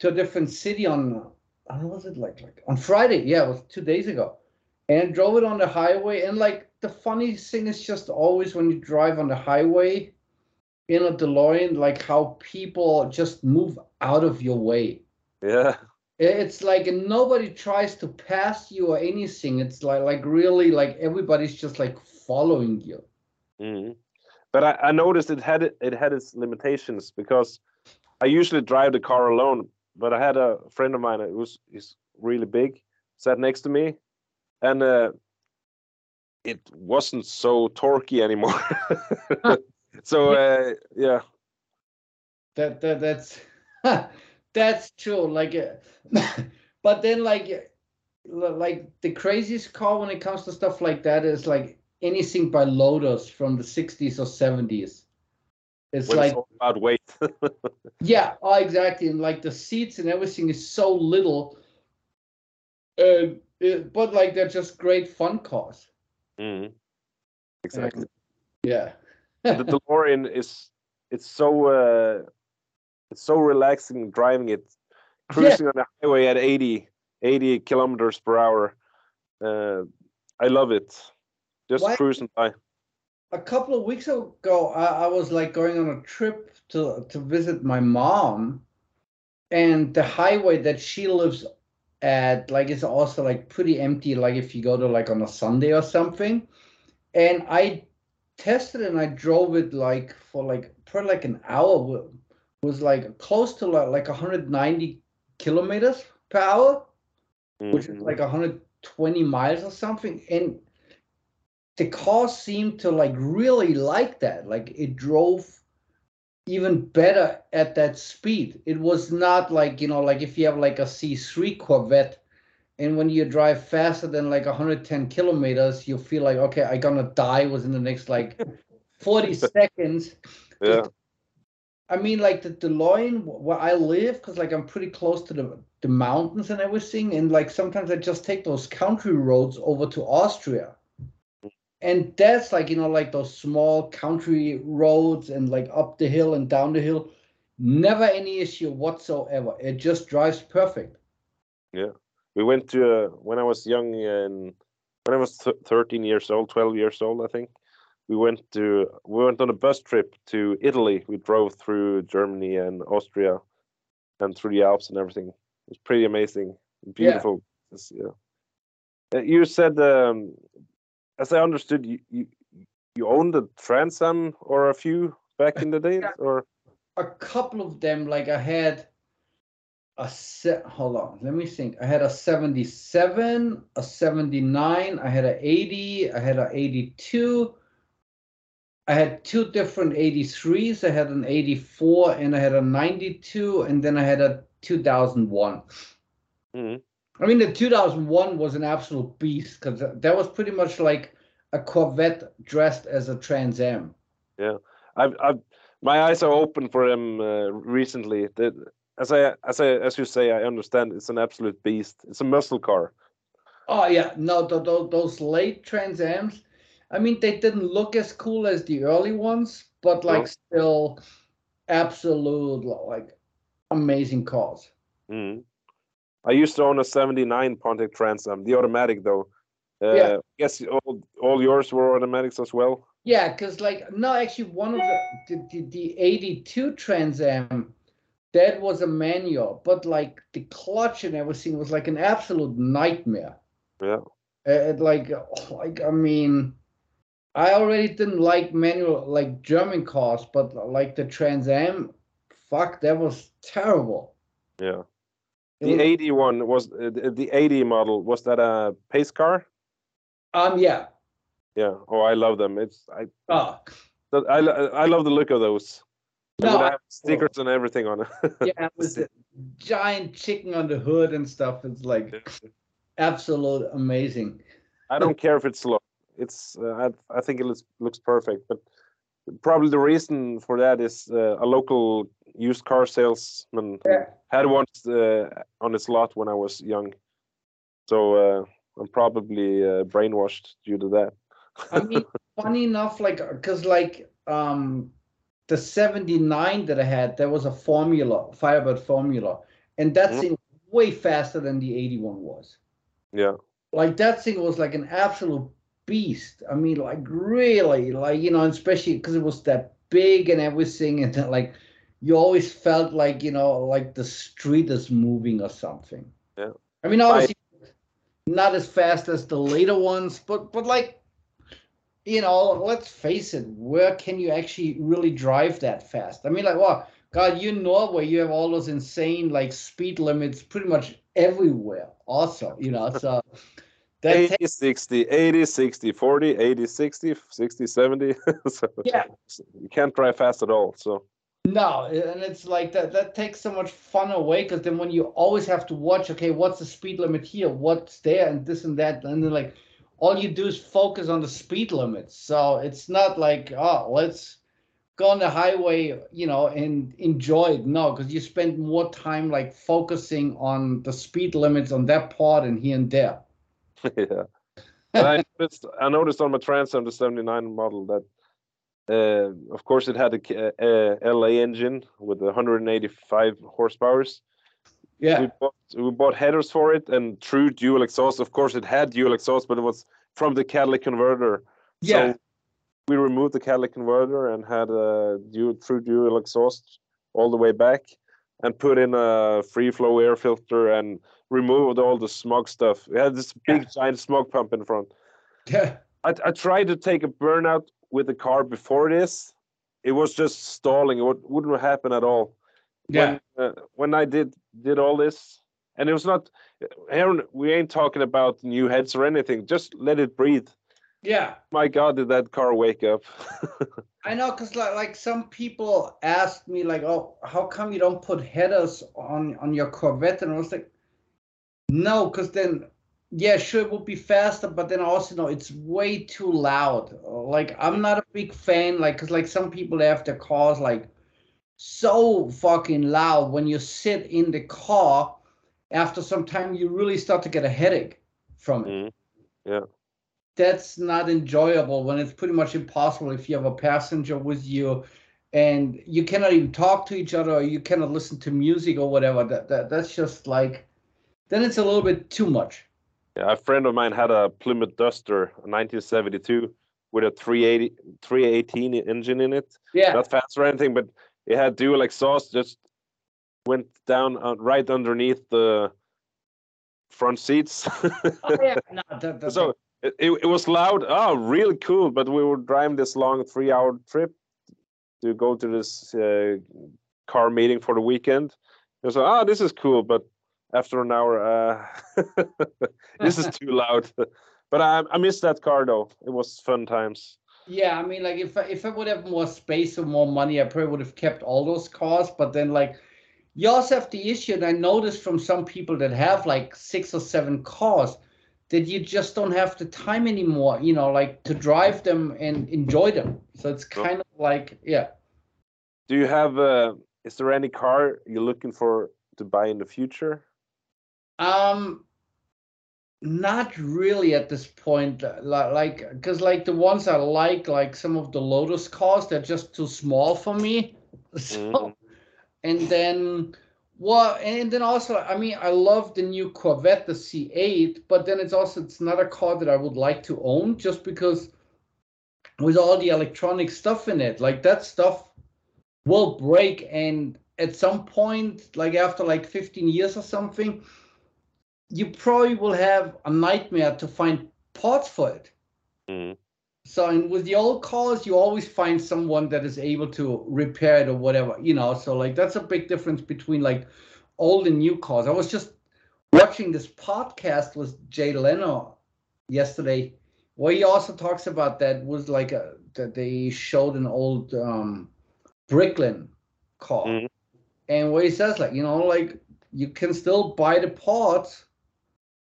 to a different city on, how was it like like on Friday? Yeah, it was two days ago, and drove it on the highway. And like the funny thing is just always when you drive on the highway in a DeLorean, like how people just move out of your way. Yeah. It's like nobody tries to pass you or anything. It's like like really like everybody's just like following you. Mhm. But I, I noticed it had it had its limitations because I usually drive the car alone. But I had a friend of mine who was is really big, sat next to me, and uh, it wasn't so torquey anymore. [laughs] so uh, yeah, That that that's [laughs] that's true. Like, uh, [laughs] but then like uh, like the craziest car when it comes to stuff like that is like anything by Lotus from the 60s or 70s. It's like it's about weight. [laughs] Yeah, oh, exactly. And like the seats and everything is so little. And it, but like they're just great fun cars. Mhm. Exactly. Yeah. the [laughs] DeLorean is it's so uh, it's so relaxing driving it, cruising on the highway at 80, 80 kilometers per hour. Uh, I love it. Just Why- cruising by. A couple of weeks ago, I, I was like going on a trip to to visit my mom, and the highway that she lives at like it's also like pretty empty like if you go to like on a sunday or something and i tested and i drove it like for like for like an hour was like close to like, like 190 kilometers per hour mm-hmm. which is mm-hmm. like 120 miles or something and the car seemed to like really like that like it drove even better at that speed. It was not like, you know, like if you have like a C3 Corvette and when you drive faster than like 110 kilometers, you feel like, okay, I'm gonna die within the next like [laughs] 40 seconds. Yeah. I mean, like the DeLorean where I live, because like I'm pretty close to the, the mountains and everything. And like sometimes I just take those country roads over to Austria and that's like you know like those small country roads and like up the hill and down the hill never any issue whatsoever. It just drives perfect. Yeah. We went to uh, when i was young and when i was th 13 years old 12 years old i think we went to we went on a bus trip to italy. We drove through germany and austria and through the alps and everything. It was pretty amazing. Beautiful. Yeah, yeah. Uh, you said um, as I understood, you you, you owned a Trans Am or a few back in the days, or a couple of them. Like I had a set. Hold on, let me think. I had a seventy-seven, a seventy-nine. I had an eighty. I had an eighty-two. I had two different 83s. I had an 84 and I had a 92, and then I had a 2001. Mm-hmm. I mean, the 2001 was an absolute beast because that was pretty much like a Corvette dressed as a Trans Am. Yeah, I've, I've my eyes are open for them uh, recently. The, as I as I as you say, I understand it's an absolute beast. It's a muscle car. Oh yeah, no, the, those late Trans Ams. I mean, they didn't look as cool as the early ones, but like no. still, absolute like amazing cars. Mm. I used to own a 79 Pontiac Trans Am, the automatic though. Uh, yeah. I guess all, all yours were automatics as well. Yeah, because like no, actually one of the the, the, the 82 Trans Am that was a manual, but like the clutch and everything was like an absolute nightmare. Yeah. Uh, like like I mean, I already didn't like manual like German cars, but like the Trans Am, fuck, that was terrible. Yeah. The 81 was uh, the 80 model. Was that a pace car? Um, yeah. Yeah. Oh, I love them. It's I. Oh. I I love the look of those. No, have stickers and everything on it. [laughs] yeah, with the giant chicken on the hood and stuff. It's like absolute amazing. I don't care if it's slow. It's uh, I I think it looks looks perfect, but probably the reason for that is uh, a local used car salesman yeah. had one uh, on his lot when I was young. So uh, I'm probably uh, brainwashed due to that. I mean, [laughs] funny enough, like, because like um, the 79 that I had, there was a formula, Firebird formula, and that mm-hmm. thing way faster than the 81 was. Yeah. Like that thing was like an absolute beast. I mean, like really, like you know, especially because it was that big and everything, and that, like you always felt like you know, like the street is moving or something. Yeah. I mean, obviously, I... not as fast as the later ones, but but like, you know, let's face it, where can you actually really drive that fast? I mean, like, well, God, you Norway, you have all those insane like speed limits pretty much everywhere. Also, you know, so. [laughs] 80 60 80 60 40 80 60 60 70 [laughs] so yeah you can't drive fast at all so no and it's like that that takes so much fun away because then when you always have to watch okay what's the speed limit here? What's there? And this and that. And then like all you do is focus on the speed limits. So it's not like oh let's go on the highway you know and enjoy it. No because you spend more time like focusing on the speed limits on that part and here and there. [laughs] Yeah. I noticed, I noticed on my Trans Am the 79 model that, uh, of course, it had a, a, LA engine with 185 horsepower. Yeah. We bought, we bought headers for it and true dual exhaust. Of course, it had dual exhaust, but it was from the catalytic converter. Yeah. So we removed the catalytic converter and had a dual, true dual exhaust all the way back. and put in a free flow air filter and removed all the smog stuff. We had this big Yeah. giant smog pump in front. Yeah. I, I tried to take a burnout with the car before this. It was just stalling. It would, wouldn't happen at all. Yeah. When, uh, when I did did all this, and it was not. Aaron, we ain't talking about new heads or anything. Just let it breathe. Yeah. My God, did that car wake up? [laughs] I know, cause like like some people asked me like, oh, how come you don't put headers on on your Corvette? And I was like, no, cause then, yeah, sure it would be faster, but then also no, it's way too loud. Like I'm not a big fan, like, cause like some people have their cars like so fucking loud when you sit in the car. After some time, you really start to get a headache from it. Mm, that's not enjoyable when it's pretty much impossible if you have a passenger with you and you cannot even talk to each other or you cannot listen to music or whatever. That, that that's just like then it's a little bit too much Yeah, a friend of mine had a Plymouth Duster, a 1972, with a 380, 318 engine in it. yeah Not fast or anything, but it had dual exhaust. Just went down uh, right underneath the front seats. [laughs] oh, yeah [laughs] no, that, that, so it, it, was loud. Oh, really cool. But we were driving this long three-hour trip to go to this uh, car meeting for the weekend. It was like, oh, this is cool. But after an hour, uh, [laughs] this is [laughs] too loud. But I, I miss that car though. It was fun times. yeah i mean like if I, if i would have more space or more money i probably would have kept all those cars but then like you also have the issue and i noticed from some people that have like six or seven cars that you just don't have the time anymore you know like to drive them and enjoy them so it's kind of like yeah Do you have? Uh, is there any car you're looking for to buy in the future? Um not really at this point like because like the ones i like like some of the lotus cars they're just too small for me [laughs] so Mhm. and then well and then also i mean i love the new corvette the c8 but then it's also it's not a car that i would like to own just because with all the electronic stuff in it like that stuff will break and at some point like after like 15 years or something you probably will have a nightmare to find parts for it Mhm. so and with the old cars, you always find someone that is able to repair it or whatever, you know. So like that's a big difference between like old and new cars. I was just watching this podcast with Jay Leno yesterday, where he also talks about that was like a that they showed an old um Bricklin car. Mhm. And where he says like, you know, like you can still buy the parts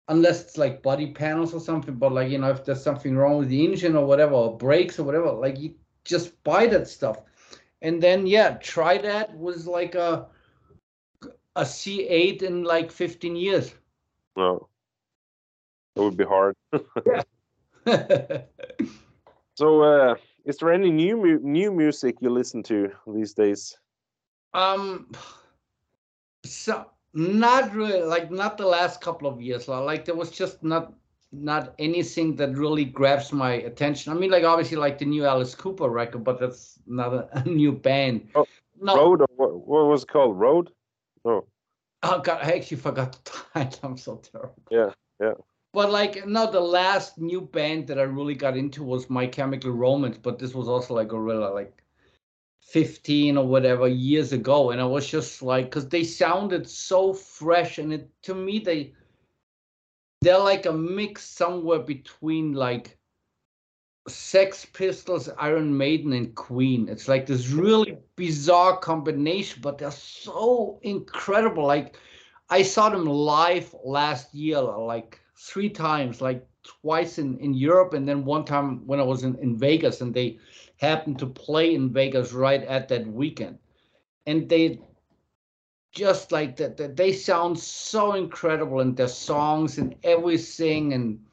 unless it's like body panels or something. But like you know, if there's something wrong with the engine or whatever, or brakes or whatever, like you just buy that stuff. And then yeah, try that was like a a C8 in like 15 years. No, it would be hard. [laughs] [laughs] So, uh, is there any new mu- new music you listen to these days? um, so not really like not the last couple of years. li- Like there was just not not anything that really grabs my attention. I mean, like obviously like the new Alice Cooper record, but that's not a, a new band. Oh, no, Road or what, what was it called? Road? No. Oh god, I actually forgot the title. [laughs] I'm so terrible. Yeah, yeah. But like no, the last new band that I really got into was My Chemical Romance, but this was also like Gorilla, like 15 or whatever years ago. And I was just like, because they sounded so fresh, and it to me they they're like a mix somewhere between like Sex Pistols, Iron Maiden, and Queen. It's like this really bizarre combination, but they're so incredible. Like I saw them live last year, like three times, like twice in, in Europe, and then one time when I was in, in Vegas, and they happened to play in Vegas right at that weekend. And they just like that, that they sound so incredible in their songs and everything. And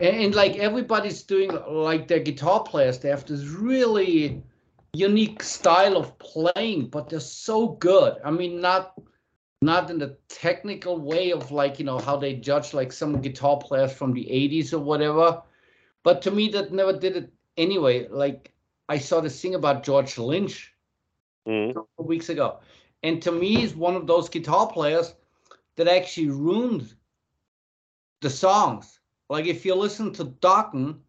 and, and like everybody's doing like their guitar players they have this really unique style of playing but they're so good. I mean not not in the technical way of like you know how they judge like some guitar players from the 80s or whatever. But to me that never did it anyway. Like i saw this thing about george lynch Mm. couple weeks ago And to me, he's one of those guitar players that actually ruined the songs. Like if you listen to Dokken,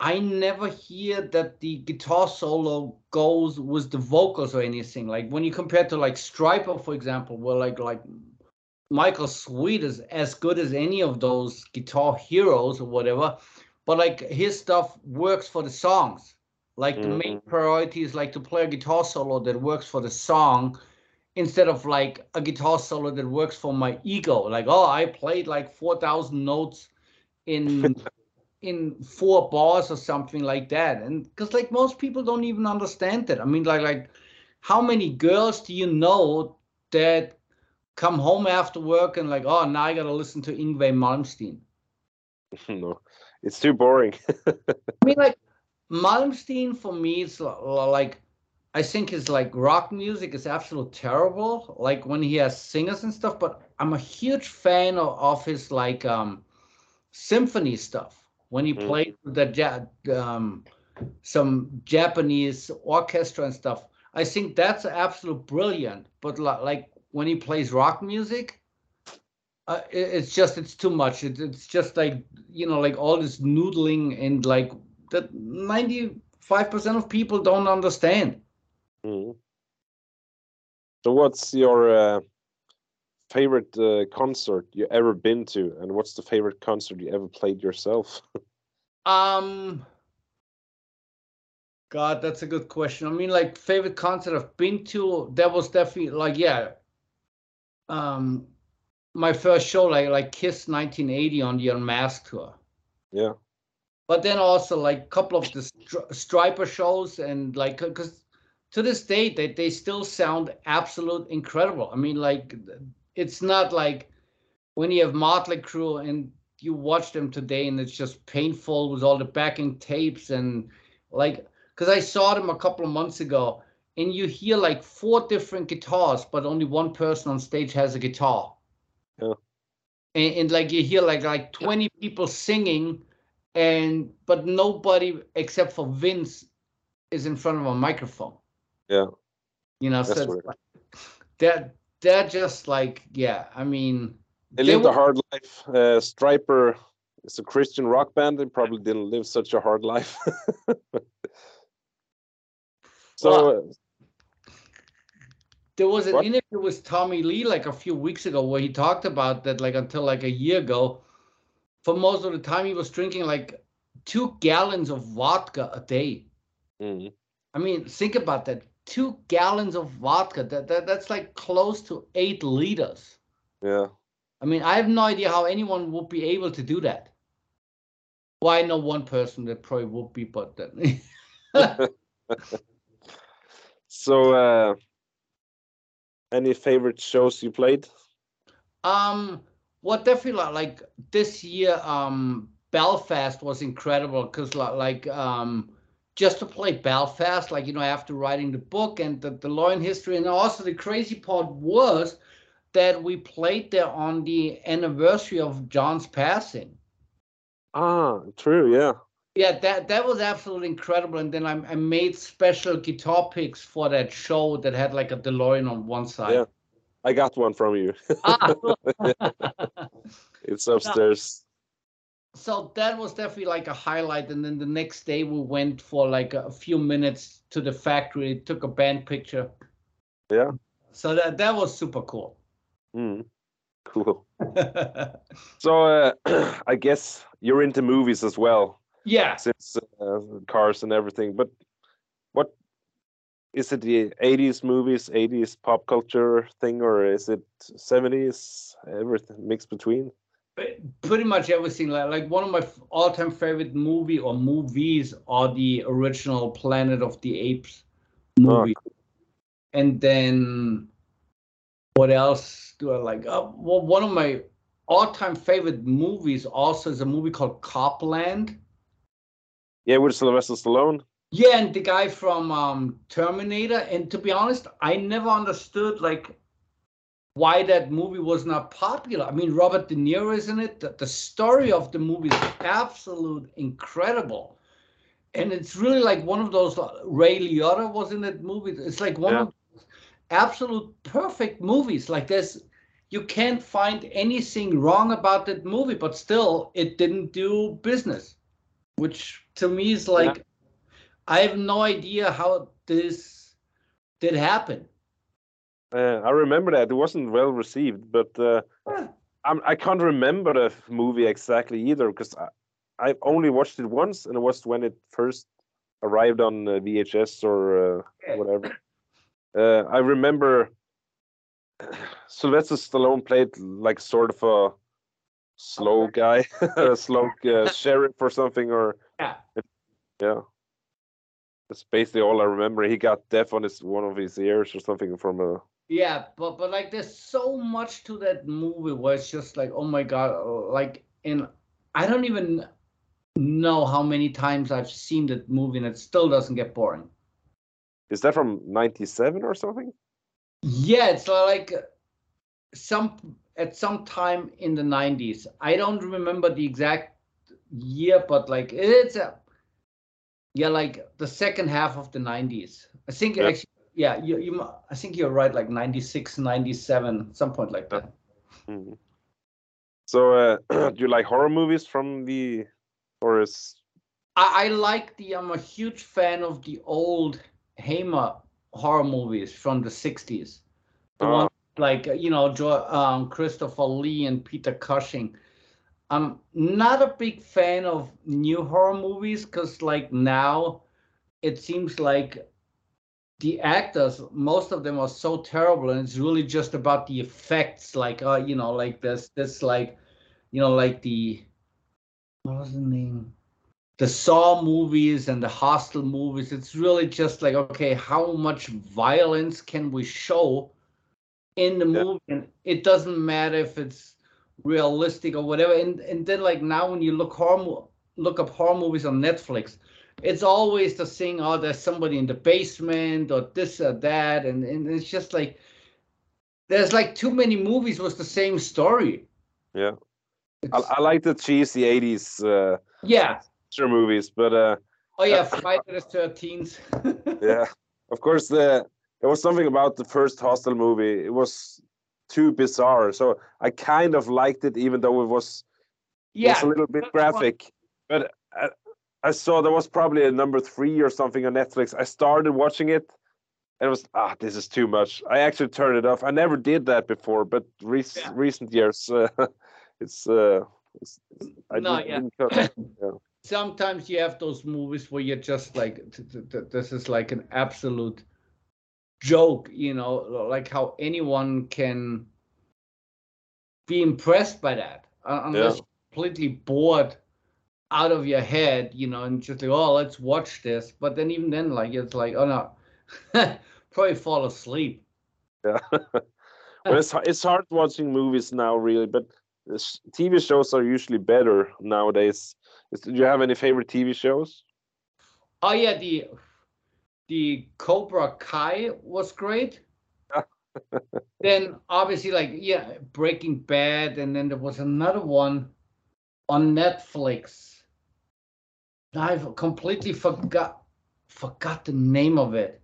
I never hear that the guitar solo goes with the vocals or anything. Like when you compare to like Stryper, for example, where like like Michael Sweet is as good as any of those guitar heroes or whatever, but like his stuff works for the songs. Like mm-hmm. the main mm-hmm. priority is like to play a guitar solo that works for the song instead of like a guitar solo that works for my ego. Like, oh, I played like 4,000 notes in [laughs] in four bars or something like that and because like most people don't even understand that i mean like like how many girls do you know that come home after work and like oh now i gotta listen to Yngwie malmsteen [laughs] no it's too boring [laughs] i mean like malmsteen for me is like i think his like rock music is absolutely terrible like when he has singers and stuff but i'm a huge fan of, of his like um symphony stuff when he mm. played with the um, some Japanese orchestra and stuff. I think that's absolute brilliant. But like when he plays rock music, uh, it's just it's too much. It, it's just like you know, like all this noodling and like that ninety five percent of people don't understand. Mm. So, what's your uh, favorite uh, concert you ever been to, and what's the favorite concert you ever played yourself? [laughs] um, God, that's a good question. I mean, like favorite concert I've been to, that was definitely like yeah. Um, my first show, like like Kiss 1980 on the Unmasked tour. Yeah. But then also like a couple of the stri- Stryper shows and like because to this day they, they still sound absolute incredible. I mean, like it's not like when you have Motley Crue and you watch them today and it's just painful with all the backing tapes and like because I saw them a couple of months ago and you hear like four different guitars, but only one person on stage has a guitar. Yeah. And, and like you hear like like 20 people singing and but nobody except for Vince is in front of a microphone. Yeah. You know, That's so like, that they're just like, yeah, I mean, they, they lived were... a hard life. Uh, Stryper is a Christian rock band. They probably didn't live such a hard life. [laughs] so. Well, there was an what? interview with Tommy Lee like a few weeks ago where he talked about that like until like a year ago, for most of the time he was drinking like two gallons of vodka a day. Mm. I mean, think about that two gallons of vodka. That, that that's like close to eight liters. Yeah. I mean, I have no idea how anyone would be able to do that. Well, I know one person that probably would be, but then. [laughs] so, uh, any favorite shows you played? Um, well, definitely like this year, um, Belfast was incredible because like um just to play Belfast, like, you know, after writing the book and the, the law and history. And also the crazy part was that we played there on the anniversary of John's passing. Ah, true, yeah. Yeah, that that was absolutely incredible. And then I, I made special guitar picks for that show that had like a DeLorean on one side. Yeah, I got one from you. ah. [laughs] it's upstairs. So that was definitely like a highlight and then the next day we went for like a few minutes to the factory took a band picture. Yeah. So that that was super cool. Mm, cool. [laughs] So uh, [clears throat] i guess you're into movies as well. Yeah. Since uh, cars and everything but is it the 80s movies 80s pop culture thing or is it 70s everything mixed between pretty much everything. Like, like one of my all-time favorite movie or movies are the original Planet of the Apes movie. Oh. And then what else do I like? Uh, well, one of my all-time favorite movies also is a movie called Copland. Yeah, with Sylvester Stallone. Yeah, and the guy from um, Terminator. And to be honest, I never understood like why that movie was not popular. I mean, Robert De Niro is in it. The, the story of the movie is absolute incredible. And it's really like one of those uh, Ray Liotta was in that movie. It's like one yeah. of absolute perfect movies. Like there's you can't find anything wrong about that movie, but still it didn't do business. Which to me is like yeah. I have no idea how this did happen. Uh, I remember that it wasn't well received, but uh, yeah. I can not remember the movie exactly either because I, I only watched it once, and it was when it first arrived on uh, VHS or uh, yeah. whatever. Uh, I remember [sighs] Sylvester Stallone played like sort of a slow guy, [laughs] a slow uh, sheriff or something, or yeah, yeah. That's basically all I remember. He got deaf on his one of his ears or something from a. Yeah, but but like there's so much to that movie where it's just like oh my god, like in I don't even know how many times I've seen that movie and it still doesn't get boring. Is that from '97 or something? Yeah, it's like some at some time in the 90s. I don't remember the exact year, but like it's a yeah, like the second half of the 90s. I think yeah. actually, yeah, you, you I think you're right, like 96, 97, some point like that. Mm-hmm. So, uh, [clears throat] do you like horror movies from the, or is? I, I like the. I'm a huge fan of the old Hammer horror movies from the 60s. The oh. one like you know um, Christopher Lee and Peter Cushing. I'm not a big fan of new horror movies because like now it seems like the actors most of them are so terrible and it's really just about the effects like uh you know like this this like you know like the what was the name the Saw movies and the Hostel movies, it's really just like, okay, how much violence can we show in the yeah. movie? And it doesn't matter if it's realistic or whatever. And and then like now when you look horror look up horror movies on Netflix, it's always the thing, oh, there's somebody in the basement or this or that. And, and it's just like there's like too many movies with the same story. Yeah. I, I, like the cheesy 80s uh, yeah sure movies, but uh, oh yeah, Friday the Thirteenth. [laughs] yeah, of course. The there was something about the first Hostel movie. It was too bizarre, so I kind of liked it, even though it was yeah was a little bit graphic. But I, I saw there was probably a number three or something on Netflix. I started watching it. And it was ah, this is too much. I actually turned it off. I never did that before, but rec- yeah. recent years, uh, [laughs] it's, uh, it's, I no, yeah. [laughs] yeah sometimes you have those movies where you're just like this is like an absolute joke you know like how anyone can be impressed by that uh, unless yeah. completely bored out of your head you know and just like oh let's watch this. But then even then like it's like oh no. [laughs] Probably fall asleep. Yeah. [laughs] Well it's, it's hard watching movies now really but tv shows are usually better nowadays. Do you have any favorite TV shows? Oh yeah, the the Cobra Kai was great. [laughs] then obviously like yeah, Breaking Bad, and then there was another one on Netflix. I've completely forgot forgot the name of it.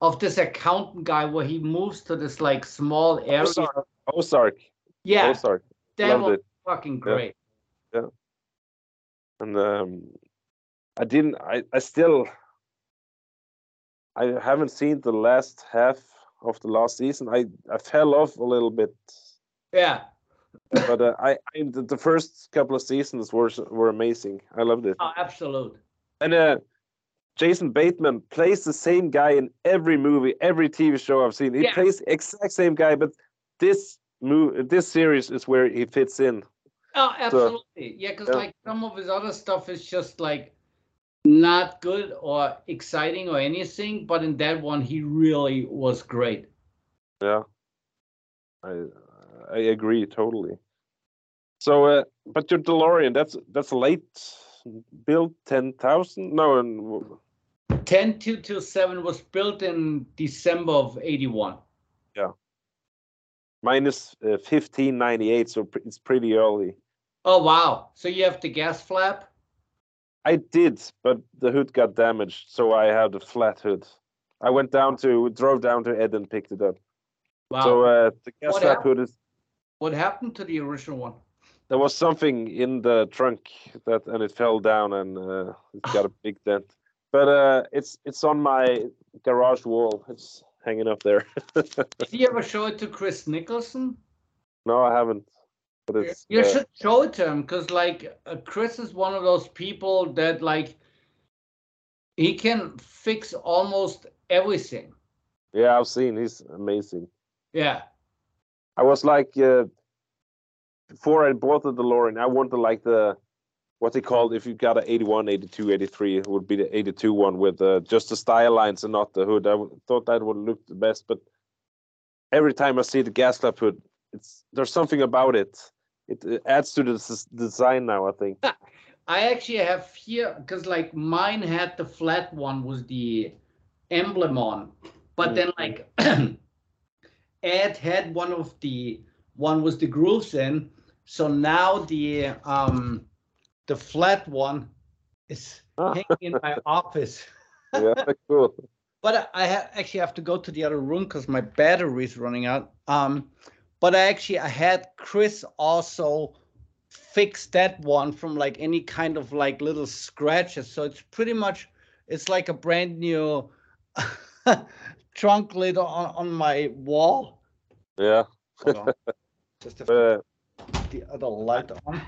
Of this accountant guy where he moves to this like small area. Ozark. Ozark. Yeah. Ozark. That Loved was it. fucking great. Yeah. yeah and um, I didn't. I I still. I haven't seen the last half of the last season. I I fell off a little bit. Yeah. but uh, I, I the, the, first couple of seasons were were amazing. I loved it. Oh, absolute. And uh, Jason Bateman plays the same guy in every movie, every TV show I've seen. He yeah. plays exact same guy, but this move, this series is where he fits in. Oh, absolutely. So, yeah, because yeah. like some of his other stuff is just like not good or exciting or anything, but in that one he really was great. Yeah. I I agree totally. So uh, but your DeLorean, that's that's late built 10,000? No, 10227 was built in December of 81. Yeah. Minus, uh, 1598, so it's pretty early. Oh wow! So you have the gas flap? I did, but the hood got damaged, so I had a flat hood. I went down to drove down to Ed and picked it up. Wow. So uh, the gas What hood is what happened to the original one? there was something in the trunk that and it fell down and uh, it's got a [sighs] big dent. But uh, it's it's on my garage wall. It's hanging up there. [laughs] Did you ever show it to Chris Nicholson? no, I haven't. But it's You uh, should show it to him because, like, uh, Chris is one of those people that, like, he can fix almost everything. yeah, I've seen. He's amazing. Yeah. I was like uh, before I bought the DeLorean, I wanted like the what they called if you got an 81, 82, 83, it would be the 82 one with uh, just the style lines and not the hood. I thought that would look the best, but every time I see the gas flap hood, it's there's something about it. It, it adds to the design now. I think. I actually have here because, like, mine had the flat one with the emblem on, but then, like, [clears throat] Ed had one of the one with the grooves in. So now the um the flat one is Ah. [laughs] hanging in my office. yeah, cool. [laughs] But I, I ha- actually have to go to the other room because my battery is running out. Um, but I actually I had Chris also fix that one from like any kind of like little scratches. So it's pretty much it's like a brand new [laughs] trunk lid on, on my wall. Yeah, [laughs] Just to uh, the other light on.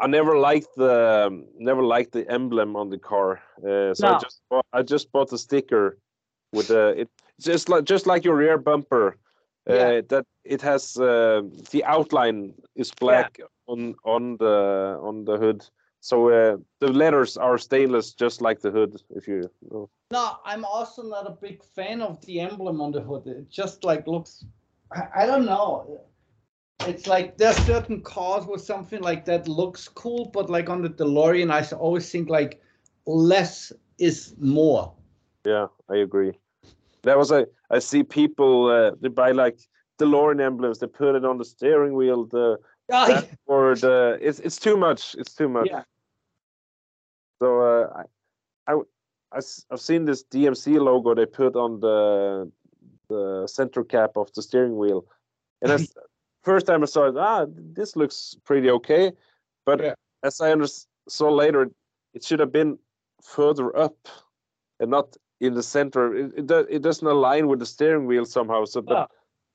I never liked the um, never liked the emblem on the car. Uh, so I just bought, I just bought the sticker with the it just like just like your rear bumper. Uh, Yeah. That it has uh, the outline is black on on the on the hood. So uh, the letters are stainless, just like the hood. If you know. No, I'm also not a big fan of the emblem on the hood. It just like looks, I, I don't know. It's like there's certain cars where something like that looks cool, but like on the DeLorean, I always think like less is more. Yeah, I agree. That was a I see people uh, they buy like DeLorean emblems. They put it on the steering wheel. The [laughs] or the it's it's too much. It's too much. Yeah. So uh, i i've seen this DMC logo they put on the the center cap of the steering wheel, and as [laughs] first time I saw it, ah, this looks pretty okay, but Yeah. as I under- saw later, it should have been further up, and not in the center. It it, do, it doesn't align with the steering wheel somehow. So, but Ah,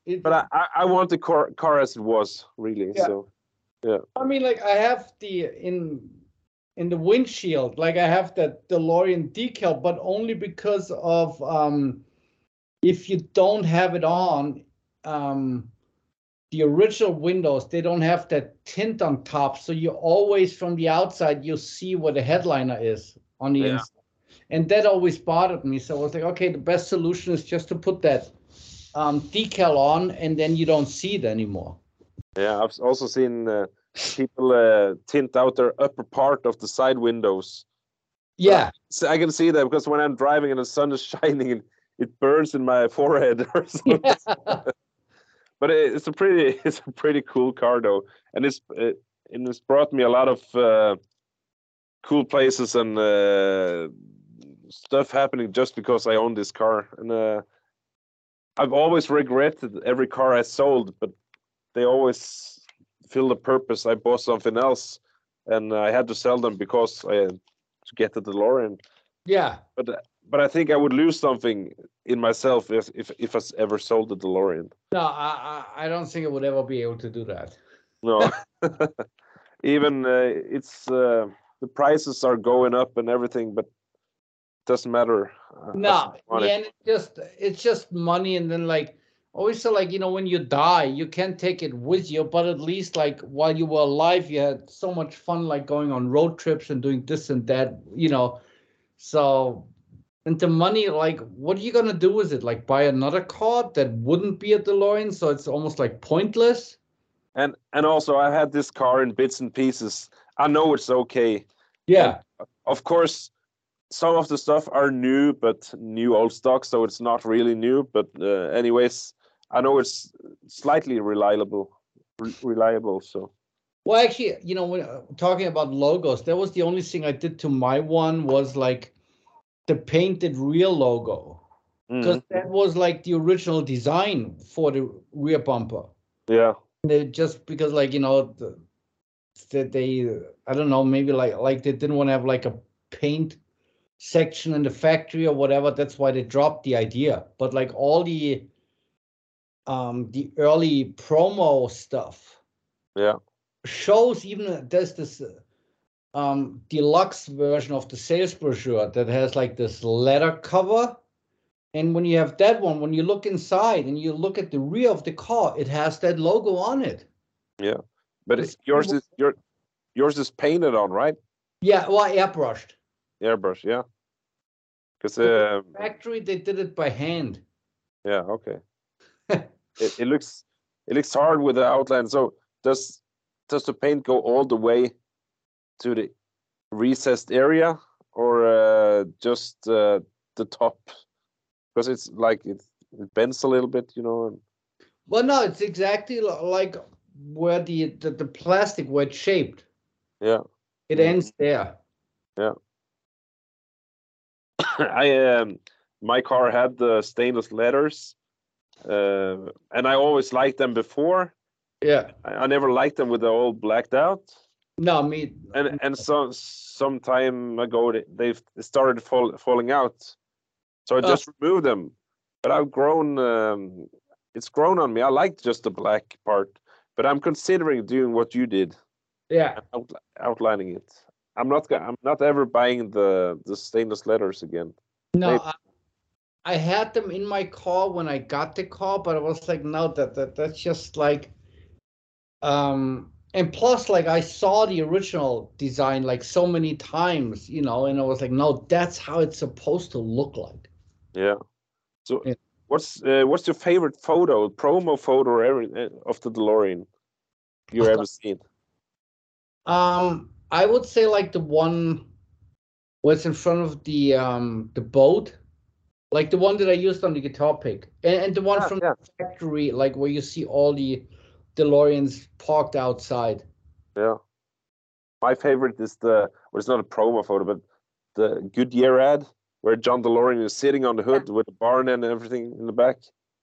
it- but I, I want the car car as it was really. Yeah. So I mean, like I have the in in the windshield, like I have that DeLorean decal, but only because of um, if you don't have it on, um, the original windows they don't have that tint on top, so you always from the outside you see where the headliner is on the Yeah. inside, and that always bothered me. So I was like, okay, the best solution is just to put that um, decal on, and then you don't see it anymore. Yeah, I've also seen uh, people uh, tint out their upper part of the side windows. Yeah. So I can see that because when I'm driving and the sun is [laughs] shining, it, it burns in my [laughs] forehead or something. Yeah. [laughs] But it's a pretty, it's a pretty cool car though, and it's it, and it's brought me a lot of uh, cool places and uh, stuff happening just because I own this car. And uh, I've always regretted every car I sold, but they always fill the purpose. I bought something else, and I had to sell them because I to get the DeLorean. Yeah. But but I think I would lose something in myself if if if I ever sold the DeLorean. No, I, I don't think I would ever be able to do that. No, [laughs] even uh, it's uh, the prices are going up and everything, but doesn't matter. uh, No, still want it. yeah, and it's just it's just money, and then like always so like you know when you die, you can't take it with you, but at least like while you were alive, you had so much fun like going on road trips and doing this and that, you know. So and the money, like, what are you gonna do with it? Like buy another car that wouldn't be a DeLorean, so it's almost like pointless. And and also I had this car in bits and pieces. I know it's okay. Yeah, Of course, some of the stuff are new, but new old stock, so it's not really new. But uh, anyways, I know it's slightly reliable. Re- reliable. So Well, actually, you know, when uh, talking about logos, that was the only thing I did to my one was like the painted real logo. because Mhm. that was like the original design for the rear bumper. Yeah. They just because like you know the, that they I don't know maybe like like they didn't want to have like a paint section in the factory or whatever. That's why they dropped the idea. But like all the um the early promo stuff Yeah. shows even there's this uh, um deluxe version of the sales brochure that has like this leather cover and when you have that one when you look inside and you look at the rear of the car it has that logo on it Yeah, But It's- it's, yours is your yours is painted on, right? yeah well airbrushed Airbrush, yeah. Because uh, factory they did it by hand yeah, okay. [laughs] it, it looks it looks hard with the outline. So does does the paint go all the way to the recessed area or uh, just uh, the top? Because it's like it, it bends a little bit, you know. Well no it's exactly like where the the, the plastic where it's shaped yeah. it ends there [laughs] I um my car had the stainless letters, uh, and I always liked them before. yeah I, I never liked them with the old blacked out. no me And and so some time ago they they started fall, falling out, so I Oh. just removed them. But I've grown. Um, it's grown on me. I like just the black part, but I'm considering doing what you did, yeah out, outlining it. I'm not. I'm not ever buying the the stainless letters again. No, I, I had them in my car when I got the car, but I was like, no, that, that that's just like, um, and plus, like I saw the original design like so many times, you know, and I was like, no, that's how it's supposed to look like. Yeah. So, Yeah. what's uh, what's your favorite photo, promo photo, or every, uh, of the DeLorean you've ever seen? Um, I would say like the one was in front of the um the boat, like the one that I used on the guitar pick, and, and the one Ah, from yeah. the factory, like where you see all the DeLoreans parked outside. Yeah. My favorite is the. Well, it's not a promo photo, but the Goodyear ad where John DeLorean is sitting on the hood with the barn and everything in the back.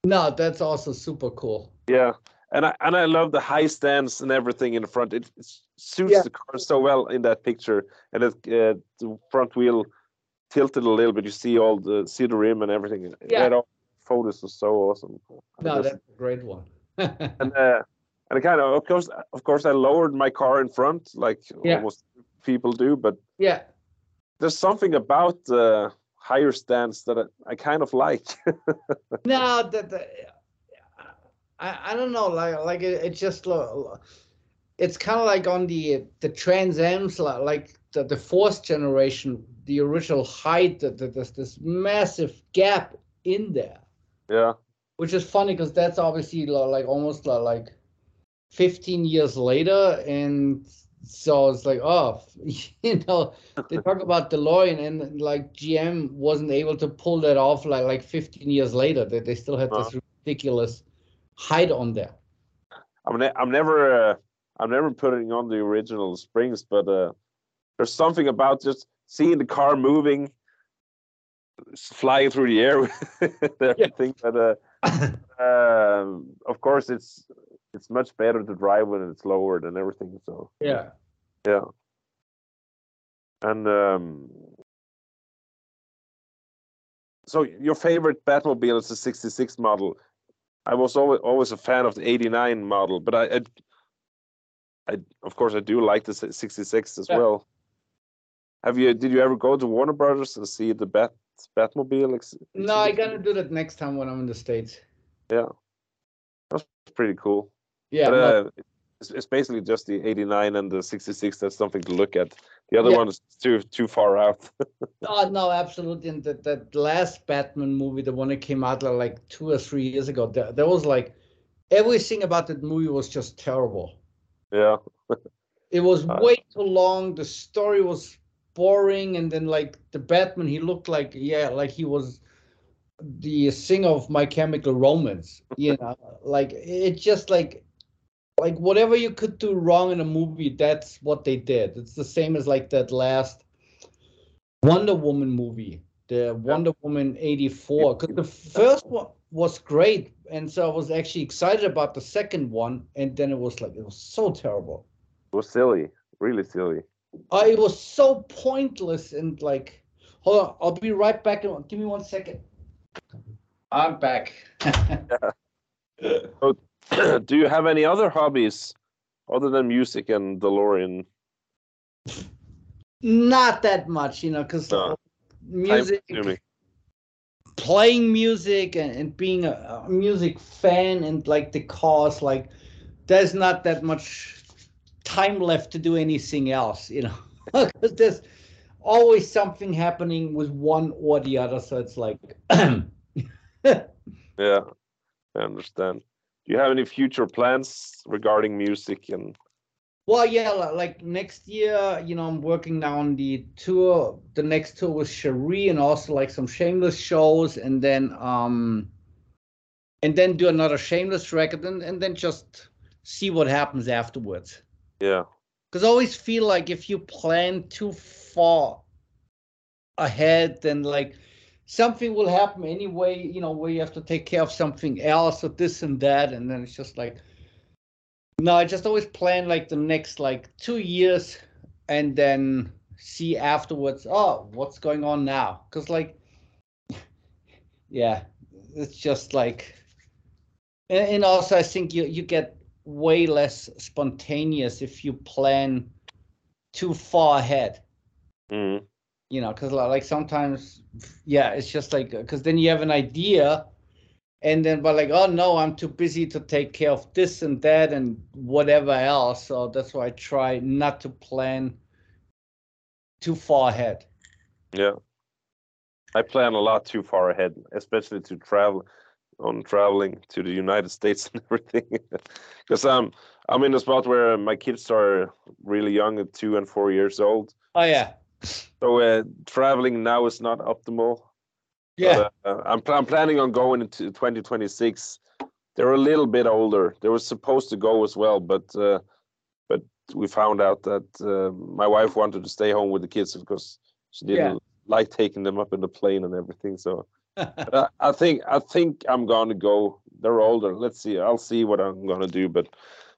No, that's also super cool. Yeah. And I and I love the high stands and everything in the front. It, it suits Yeah. the car so well in that picture, and it, uh, the front wheel tilted a little bit. You see all the see the rim and everything. Yeah. That all photos are so awesome. No, just- that's a great one. [laughs] and uh, and I kind of of course of course I lowered my car in front like Yeah. almost people do, but yeah, there's something about the higher stance that I, I kind of like. [laughs] no, that, that I, I don't know, like like it, it just lo- it's kind of like on the the Trans Am's like the, the fourth generation, the original height, that that there's this massive gap in there, yeah, which is funny because that's obviously like almost like 15 years later, and so it's like oh, [laughs] you know, they [laughs] talk about DeLorean and like GM wasn't able to pull that off like like 15 years later. That they still had this ridiculous height on there. I'm ne- I'm never uh, I'm never putting on the original springs, but uh, there's something about just seeing the car moving, flying through the air [laughs] with everything. But uh, [laughs] um, of course, it's it's much better to drive when it's lowered and everything. So Yeah. yeah, and um, so your favorite Batmobile is the '66 model. I was always always a fan of the '89 model, but I, I, I of course I do like the '66 as Yeah. well. Have you? Did you ever go to Warner Brothers and see the Bat Batmobile? ex- No, I gotta do that next time when I'm in the States. Yeah, that's pretty cool. Yeah. but uh, it's, it's basically just the '89 and the '66. That's something to look at. The other Yeah. one is too too far out. [laughs] oh, no, absolutely. And that, that last Batman movie, the one that came out like- like two or three years ago, that, that was like everything about that movie was just terrible. Yeah, It was Uh, way too long. The story was boring, and then like the Batman, he looked like yeah, like he was the singer of My Chemical Romance. You [laughs] know, like it just like like whatever you could do wrong in a movie, that's what they did. It's the same as like that last Wonder Woman movie the Wonder Woman 84 because the first one was great and so I was actually excited about the second one and then it was like it was so terrible. It was silly, really silly. Uh, it was so pointless and like hold on, I'll be right back. Give me one second. I'm back. [laughs] [clears throat] Do you have any other hobbies other than music and DeLorean? Not that much, you know, because No. music. Playing music and, and being a, a music fan and like the cause, like there's not that much time left to do anything else, you know, [laughs] because there's always something happening with one or the other. So it's like, [clears throat] Yeah, I understand. Do you have any future plans regarding music and Well, yeah, like next year, you know, I'm working now on the tour, the next tour with Cherie and also like some Shameless shows and then um and then do another Shameless record and, and then just see what happens afterwards. yeah, Because I always feel like if you plan too far ahead, then like something will happen anyway, you know, where you have to take care of something else or this and that. And then it's just like, no, I just always plan like the next like two years and then see afterwards, oh, what's going on now? Because like, [laughs] yeah, it's just like, and, also I think you, you get way less spontaneous if you plan too far ahead mm, you know because like sometimes yeah it's just like because then you have an idea and then but like oh no i'm too busy to take care of this and that and whatever else so that's why i try not to plan too far ahead yeah. I plan a lot too far ahead, especially to travel on traveling to the United States [laughs] and everything. Because I'm I'm in a spot where my kids are really young, at two and four years old. oh yeah So uh, traveling now is not optimal. Yeah Uh, I'm, pl- I'm planning on going into 2026. They're a little bit older. They were supposed to go as well, but uh, but we found out that uh, my wife wanted to stay home with the kids because she didn't Yeah. like taking them up in the plane and everything. So [laughs] I, I think I think I'm gonna go. They're older. Let's see. I'll see what I'm gonna do. But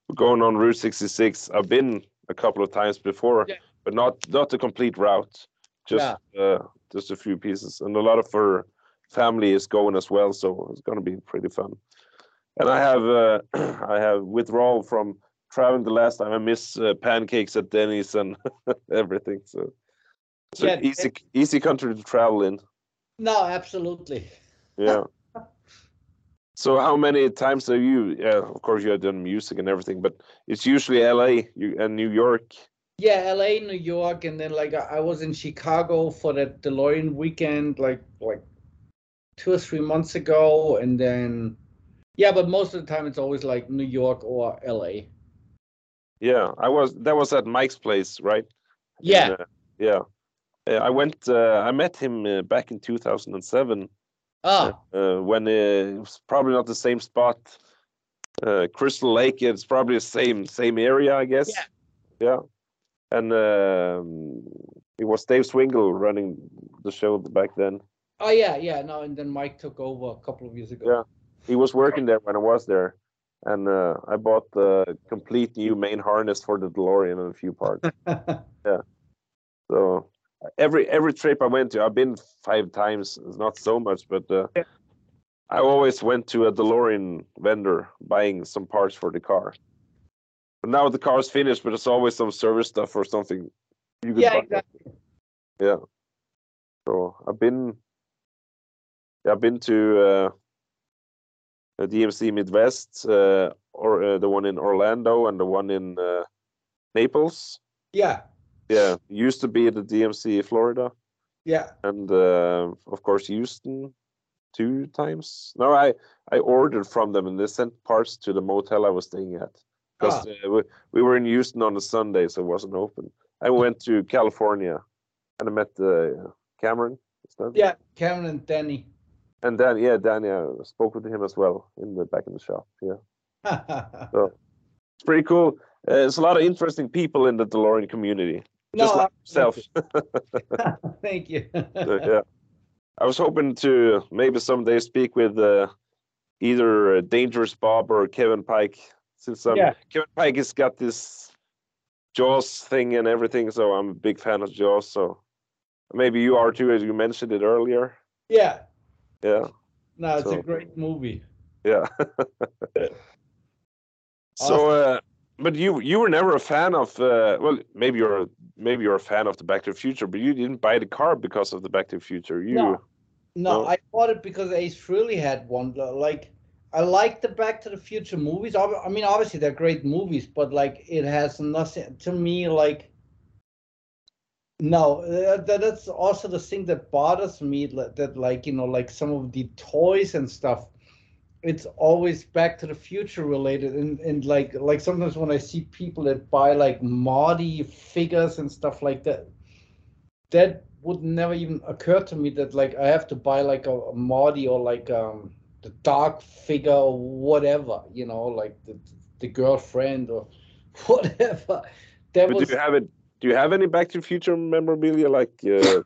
we're going on Route 66. I've been a couple of times before, Yeah. but not not the complete route. Just uh, just a few pieces, and a lot of her family is going as well. So it's gonna be pretty fun. And I have uh, [clears throat] I have withdrawal from traveling the last time. I miss uh, pancakes at Denny's and [laughs] everything. So it's Yeah, an easy easy country to travel in. no absolutely Yeah. [laughs] So how many times have you? Yeah, of course you have done music and everything, but it's usually L.A. And New York. Yeah la new york and then like i I was in chicago for the delorean weekend like like two or three months ago and then yeah but most of the time it's always like new york or la Yeah, I was. That was at Mike's place, right? yeah In, uh, yeah. I went. Uh, I met him uh, back in 2007 oh uh, when uh, it was probably not the same spot. Uh, Crystal Lake. It's probably the same same area, I guess. Yeah. Yeah. And um, it was Dave Swingle running the show back then. oh yeah yeah no and then mike took over a couple of years ago Yeah. he was working there when I was there, and uh, I bought the complete new main harness for the DeLorean and a few parts. [laughs] Yeah, so every every trip I went to, I've been five times. It's not so much, but uh, Yeah. I always went to a DeLorean vendor buying some parts for the car. But now the car is finished, but it's always some service stuff or something. You could yeah buy. exactly Yeah. So I've been, yeah, I've been to uh, uh, DMC Midwest, uh, or uh, the one in Orlando and the one in uh, Naples. yeah Yeah, used to be the DMC Florida, yeah and uh, of course Houston two times. No, I I ordered from them and they sent parts to the motel I was staying at because uh, we, we were in Houston on a Sunday, so it wasn't open. I went to California and I met uh, Cameron. is that- yeah Cameron and Danny And Dan, yeah, Danny, I spoke with him as well in the back in the shop. Yeah, [laughs] so it's pretty cool. Uh, there's a lot of interesting people in the DeLorean community, just no like yourself. [laughs] [laughs] thank you So, yeah. I was hoping to maybe someday speak with uh, either uh, Dangerous Bob or Kevin Pike, since um, Yeah. Kevin Pike has got this Jaws thing and everything. So I'm a big fan of Jaws. So maybe you are too, as you mentioned it earlier. Yeah. Yeah, No, it's So- a great movie. yeah. [laughs] so, uh, but you you were never a fan of uh, well, maybe you're maybe you're a fan of the Back to the Future, but you didn't buy the car because of the Back to the Future. You No. No, No? I bought it because Ace Frehley had one. Like, I like the Back to the Future movies. I mean, obviously they're great movies, but like, it has nothing to me. Like, no, uh, that, that's also the thing that bothers me. That like, you know, like some of the toys and stuff. It's always Back to the Future related, and and like like sometimes when I see people that buy like Marty figures and stuff like that, that would never even occur to me that like I have to buy like a, a Marty or like um the dark figure or whatever, you know, like the the girlfriend or [laughs] whatever. That but was do you have it? Do you have any Back to the Future memorabilia like? Uh,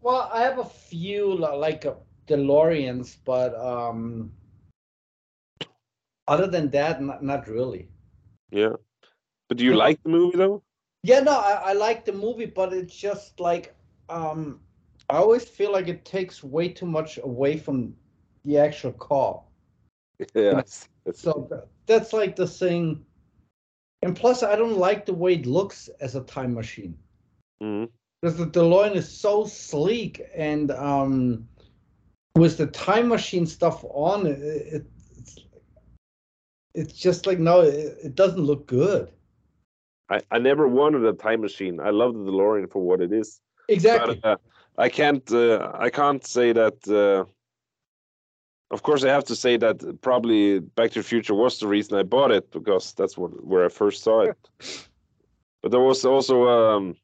well, I have a few like uh, DeLoreans, but um other than that, not, not really. yeah, but do you like the movie though? Yeah, no, I, I like the movie, but it's just like um I always feel like it takes way too much away from the actual car. Yeah, I see. I see. So that's like the thing. And plus, I don't like the way it looks as a time machine Mhm. because the DeLorean is so sleek and um, with the time machine stuff on it, it it's, it's just like no, it, it doesn't look good. I, I never wanted a time machine. I love the DeLorean for what it is. Exactly. But, uh, I can't. Uh, I can't say that. Uh, of course, I have to say that probably Back to the Future was the reason I bought it because that's what where I first saw it. [laughs] but there was also um,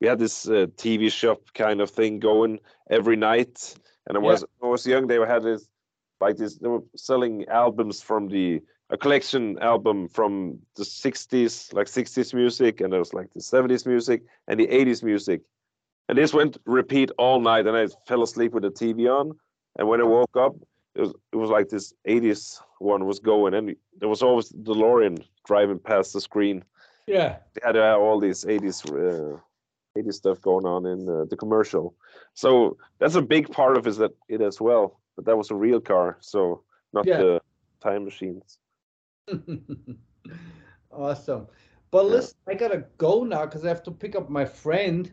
we had this uh, TV shop kind of thing going every night, and I was when I was young. They had this like this. They were selling albums from the a collection album from the 60s, like 60s music, and there was like the 70s music and the 80s music. And this went repeat all night, and I fell asleep with the TV on. And when I woke up, it was it was like this 80s one was going, and there was always DeLorean driving past the screen. Yeah. They had uh, all these 80s uh, 80s stuff going on in uh, the commercial. So that's a big part of it, that it as well. But that was a real car, so not Yeah. the time machines. [laughs] awesome. But listen, I gotta go now because I have to pick up my friend.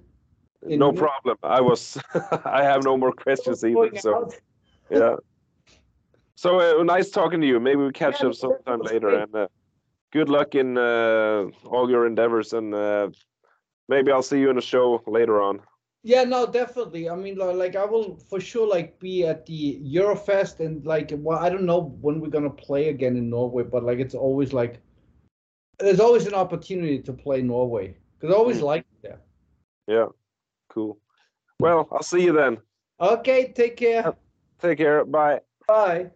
no New- problem. I was [laughs] I have no more questions [laughs] either. So. Yeah. So uh, nice talking to you. Maybe we catch Yeah, up sometime later. great. And uh, good luck in uh, all your endeavors. And uh, maybe I'll see you in a show later on. Yeah, no, definitely. I mean, like, I will for sure like be at the Eurofest and like, well, I don't know when we're gonna play again in Norway, but like, it's always like, there's always an opportunity to play Norway because I always Mm. like it there. Yeah. Cool. Well, I'll see you then. Okay, take care. Take care. Bye. Bye.